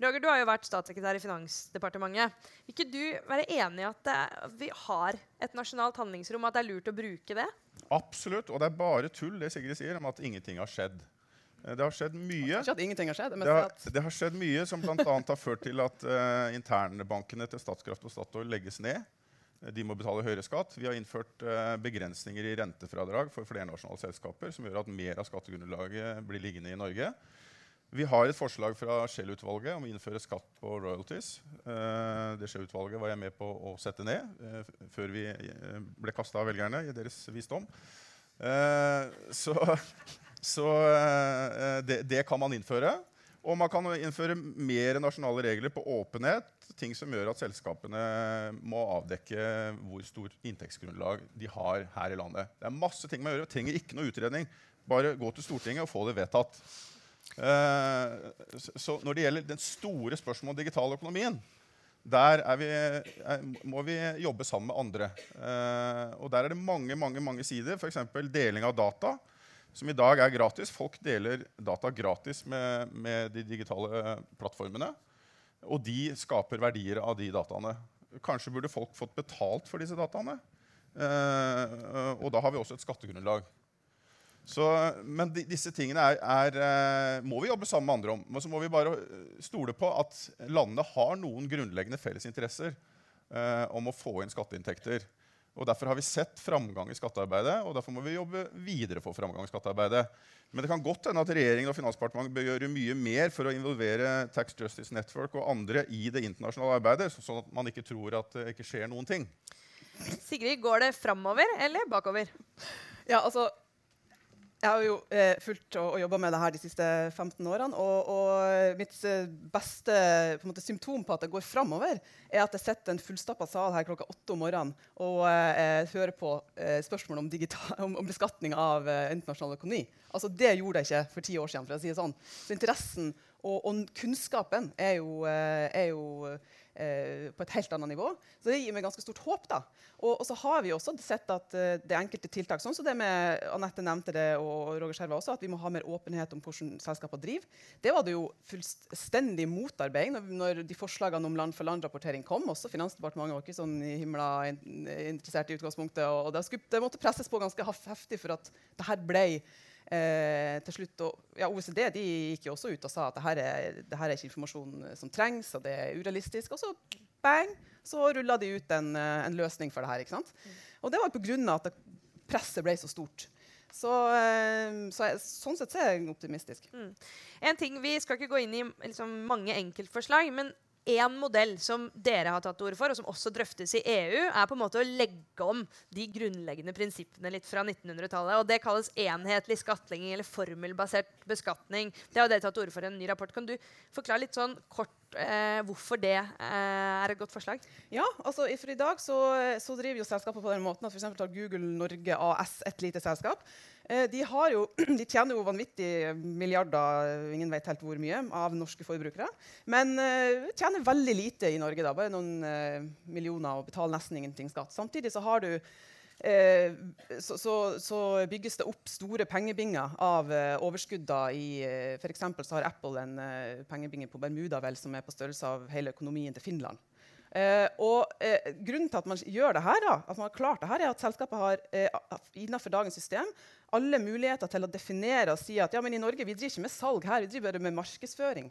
Roger, du har jo vært statssekretær i Finansdepartementet. Vil ikke du være enig i at, det, vi har et nasjonalt handlingsrom, at det er lurt å bruke det? Absolutt. Og det er bare tull det Sigrid sier om at ingenting har skjedd. Eh, det har skjedd mye. Ikke at ingenting har skjedd, det, har, det har skjedd mye som bl.a. har ført til at uh, internbankene til Statskraft og Statoil legges ned. Eh, de må betale høyere skatt. Vi har innført uh, begrensninger i rentefradrag for flernasjonale selskaper, som gjør at mer av skattegrunnlaget blir liggende i Norge. Vi har et forslag fra Scheel-utvalget om å innføre skatt på royalties. Uh, det Scheel-utvalget var jeg med på å sette ned før vi ble kasta av velgerne i deres visdom. så så eh, det, det, kan man innføre. Og man kan innføre mer nasjonale regler på åpenhet. Ting som gjør at selskapene må avdekke hvor stort inntektsgrunnlag de har her i landet. Det er masse ting man gjør. Man trenger ikke noe utredning. Bare gå til Stortinget og få det vedtatt. Uh, så når det gjelder den store spørsmålet om digital økonomien, der vi, er, må vi jobbe sammen med andre. Og der er det mange mange, mange sider, f.eks. deling av data som i dag er gratis. Folk deler data gratis med, med, de digitale plattformene. Og de skaper verdier av de dataene. Kanskje burde folk fått betalt for disse dataene. Eh, og da har vi også et skattegrunnlag. Så, men de, disse tingene er, er, eh, må vi jobbe sammen med andre om. Men så må vi bare stole på at landene har noen grunnleggende felles interesser eh, om å få inn skatteinntekter. Og Derfor har vi sett framgang i skattearbeidet, og derfor må vi jobbe videre for framgang i skattearbeidet. Men det kan godt hende at regjeringen og Finansdepartementet bør gjøre mye mer for å involvere Tax Justice Network og andre i det internasjonale arbeidet, sånn at man ikke tror at det ikke skjer noen ting. Sigrid, går det framover eller bakover? Ja, altså, jeg har jo eh, fulgt og, og jobba med det her de siste 15 årene. Og, og mitt eh, beste på måte, symptom på at det går framover, er at jeg sitter en fullstappa sal her klokka åtte om morgenen og eh, hører på eh, spørsmål om, om, om, beskatning av eh, internasjonal økonomi. Altså, Det gjorde jeg ikke for ti år siden. for å si det sånn. Så interessen og, og kunnskapen er jo, eh, er jo på et helt annet nivå. Så det gir meg ganske stort håp. da. Og, og så har vi også sett at uh, det er enkelte tiltak, sånn som det med Anette nevnte det, og Roger Skjerva også, at vi må ha mer åpenhet om hvordan selskaper driver. Det var det jo fullstendig motarbeid når, når de forslagene om land-for-land-rapportering kom. Også Finansdepartementet var ikke sånn himla interessert i utgangspunktet. og det, skulle, det, måtte presses på ganske heftig for at det her ble eh, til slutt, og, ja, OECD de gikk jo også ut og sa at dette er, dette er ikke informasjon som trengs, og det er urealistisk. Og så bang, så rulla de ut en, eh, en, løsning for det her. ikke sant? Mm. Og det var pga. at presset ble så stort. Så, eh, så jeg, sånn sett er jeg optimistisk. Mm. En ting, Vi skal ikke gå inn i liksom, mange enkeltforslag, men én modell som dere har tatt til orde for, og som også drøftes i EU, er på en måte å legge om de grunnleggende prinsippene litt fra 1900-tallet. og Det kalles enhetlig skattlegging eller formelbasert beskatning. Det har dere tatt til orde for i en ny rapport. Kan du forklare litt sånn kort eh, hvorfor det eh, er et godt forslag? Ja, altså for i dag så, så driver jo selskapet på den måten at f.eks. tar Google Norge AS et lite selskap. Eh, de, jo, de, tjener jo vanvittig milliarder, ingen vet helt hvor mye, av norske forbrukere. Men eh, tjener veldig lite i Norge. da, Bare noen uh, millioner og betaler nesten ingenting skatt. Samtidig så har du uh, så, så, så, bygges det opp store pengebinger av eh, overskudder i uh, F.eks. så har Apple en eh, pengebinge på Bermuda vel, som er på størrelse av hele økonomien til Finland. Uh, og uh, Grunnen til at man gjør det her, da, at man har klart det her, er at selskapet har uh, innenfor dagens system alle muligheter til å definere og si at ja, men i Norge vi driver ikke med salg her, vi driver bare med markedsføring.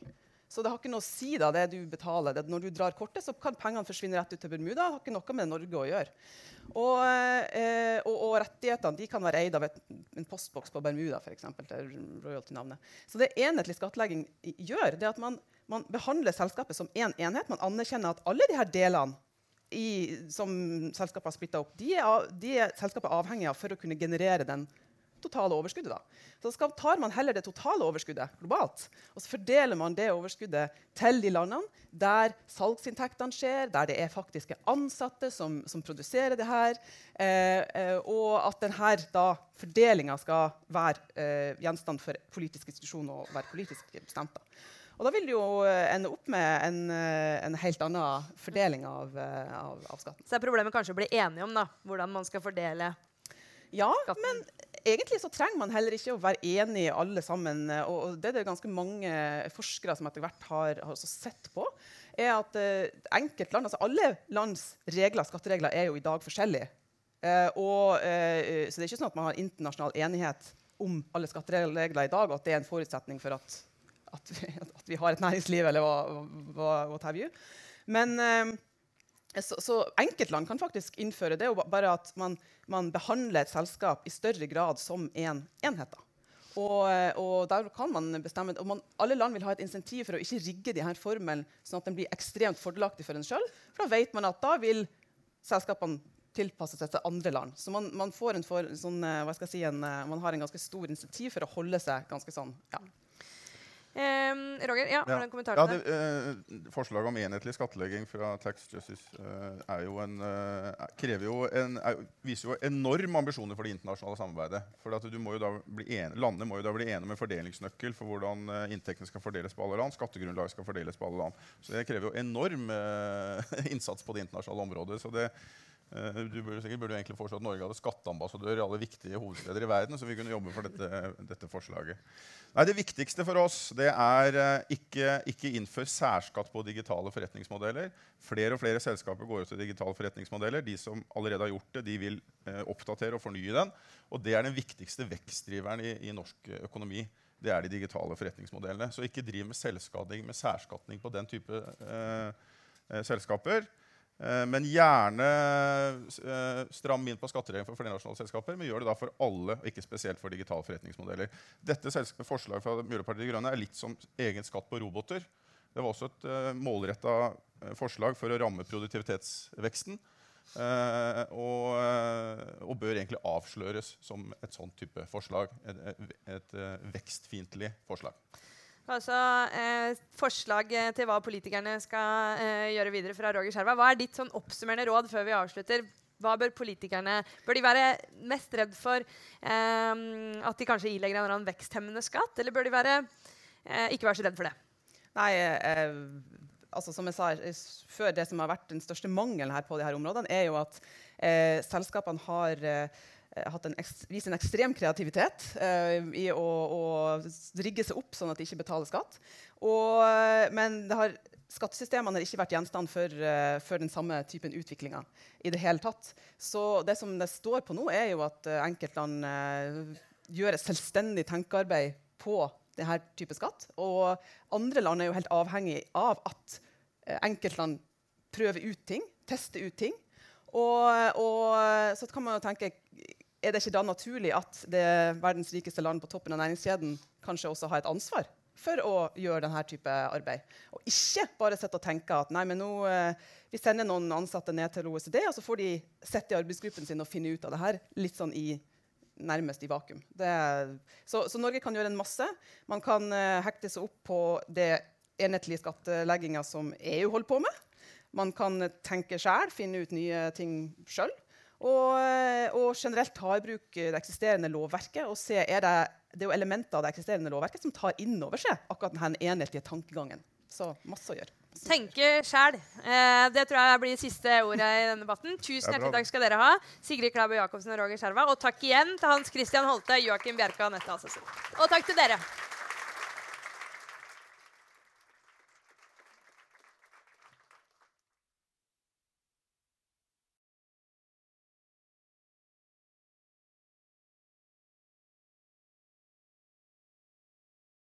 Så det har ikke noe å si da, det du betaler. Det, når du drar kortet, så kan pengene forsvinne rett ut til Bermuda. Det har ikke noe med Norge å gjøre. Og, eh, og, og rettighetene kan være eid av et, en postboks på Bermuda, f.eks. Så det enhetlig skattlegging gjør, det at man, man behandler selskapet som én en enhet. Man anerkjenner at alle disse delene i, som selskapet har splitta opp, de er, de er selskapet avhengig av for å kunne generere den totale overskuddet. da. Så skal, tar man heller det totale overskuddet globalt, og så fordeler man det overskuddet til de landene der salgsinntektene skjer, der det er faktiske ansatte som, som produserer det her, eh, eh, og at denne fordelinga skal være eh, gjenstand for politisk institusjon og være politisk bestemt. Da. Og da vil det jo eh, ende opp med en, eh, en helt annen fordeling av, av, av, skatten. Så er problemet kanskje å bli enige om da, hvordan man skal fordele ja, skatten? men egentlig så trenger man heller ikke å være enige alle sammen. Og, det er det ganske mange forskere som etter hvert har, har sett på, er at uh, enkeltland, altså alle lands regler, skatteregler er jo i dag forskjellige. Uh, og, uh, så det er ikke sånn at man har internasjonal enighet om alle skatteregler i dag, og at det er en forutsetning for at, at, vi, at vi, har et næringsliv, eller hva, hva, what have you. Men så, så, enkeltland kan faktisk innføre det, bare at man, man, behandler et selskap i større grad som en enhet. Og, og, der kan man bestemme, og man, Alle land vil ha et insentiv for å ikke rigge de her formelen sånn at den blir ekstremt fordelaktig for en sjøl. For da vet man at da vil selskapene tilpasse seg til andre land. Så man, man får en for, sånn, jeg si, en, man har en ganske stor insentiv for å holde seg ganske sånn ja, Um, Roger, ja, har du en kommentar til ja, det? Uh, forslaget om enhetlig skattlegging fra Tax Justice uh, jo en, uh, jo en, er, viser jo enorme ambisjoner for det internasjonale samarbeidet. For en, Landene må jo da bli enige med fordelingsnøkkel for hvordan inntektene skal fordeles på alle land. Skattegrunnlaget skal fordeles på alle land. Så det krever jo enorm innsats på det internasjonale området. så det Eh, du burde, sikkert, burde egentlig foreslå at Norge hadde skatteambassadør i alle viktige hovedsteder i verden. så vi kunne jobbe for dette, dette forslaget. Nei, Det viktigste for oss det er uh, ikke, ikke innfør særskatt på digitale forretningsmodeller. Flere og flere selskaper går ut til digitale forretningsmodeller. De som allerede har gjort det, de vil eh, oppdatere og fornye den. Og det er den viktigste vekstdriveren i, i norsk økonomi. Det er de digitale forretningsmodellene. Så ikke driv med selvskading med særskatning på den type uh, selskaper. Eh, men gjerne eh, stram inn på skattereglene for flernasjonale selskaper, men gjør det da for alle, og ikke spesielt for digitale forretningsmodeller. Dette forslaget fra Miljøpartiet De Grønne er litt som egen skatt på roboter. Det var også et uh, eh, målretta forslag for å ramme produktivitetsveksten. Og, og, bør egentlig avsløres som et sånn type forslag. Et, et, et vekstfiendtlig forslag. Altså, eh, forslag til hva politikerne skal eh, gjøre videre fra Roger Skjerva. Hva er ditt sånn oppsummerende råd før vi avslutter? Hva Bør politikerne, bør de være mest redd for eh, at de kanskje ilegger en eller annen veksthemmende skatt? Eller bør de være, eh, ikke være så redd for det? Nei, eh, altså Som jeg sa før, det som har vært den største mangelen her på de her områdene, er jo at eh, selskapene har Eh, en vist en ekstrem kreativitet uh, i å, å, rigge seg opp sånn at de ikke betaler skatt. Og, uh, men har, skattesystemene har ikke vært gjenstand for, uh, for den samme typen utviklinger. i det hele tatt. Så det som det står på nå, er jo at enkeltland gjør et selvstendig tenkearbeid på denne type skatt. Og andre land er jo helt avhengig av at enkeltland prøver ut ting, tester ut ting. Og, og, så kan man jo tenke er det ikke da naturlig at det verdens rikeste land på toppen av næringskjeden kanskje også har et ansvar for å gjøre denne type arbeid. Og ikke bare sitte og tenke at nei, men nå, eh, vi sender noen ansatte ned til OECD, og så får de sitte i arbeidsgruppen sin og finne ut av det her litt sånn i nærmest i vakuum. Det, så, så, Norge kan gjøre en masse. Man kan uh, hekte seg opp på det enhetlige skattlegginga som EU holder på med. Man kan tenke sjøl, finne ut nye ting sjøl. Og, og, generelt ta i bruk det eksisterende lovverket og se er det, det er jo elementer av det eksisterende lovverket som tar inn over seg akkurat denne enhetlige tankegangen. Så masse å gjøre. Tenke sjæl. Eh, det tror jeg blir siste ordet i denne debatten. Tusen hjertelig takk skal dere ha. Sigrid Klæbo Jacobsen og Roger Skjerva. Og takk igjen til Hans Christian Holte, Joakim Bjerka og Anette Assesen. Og takk til dere.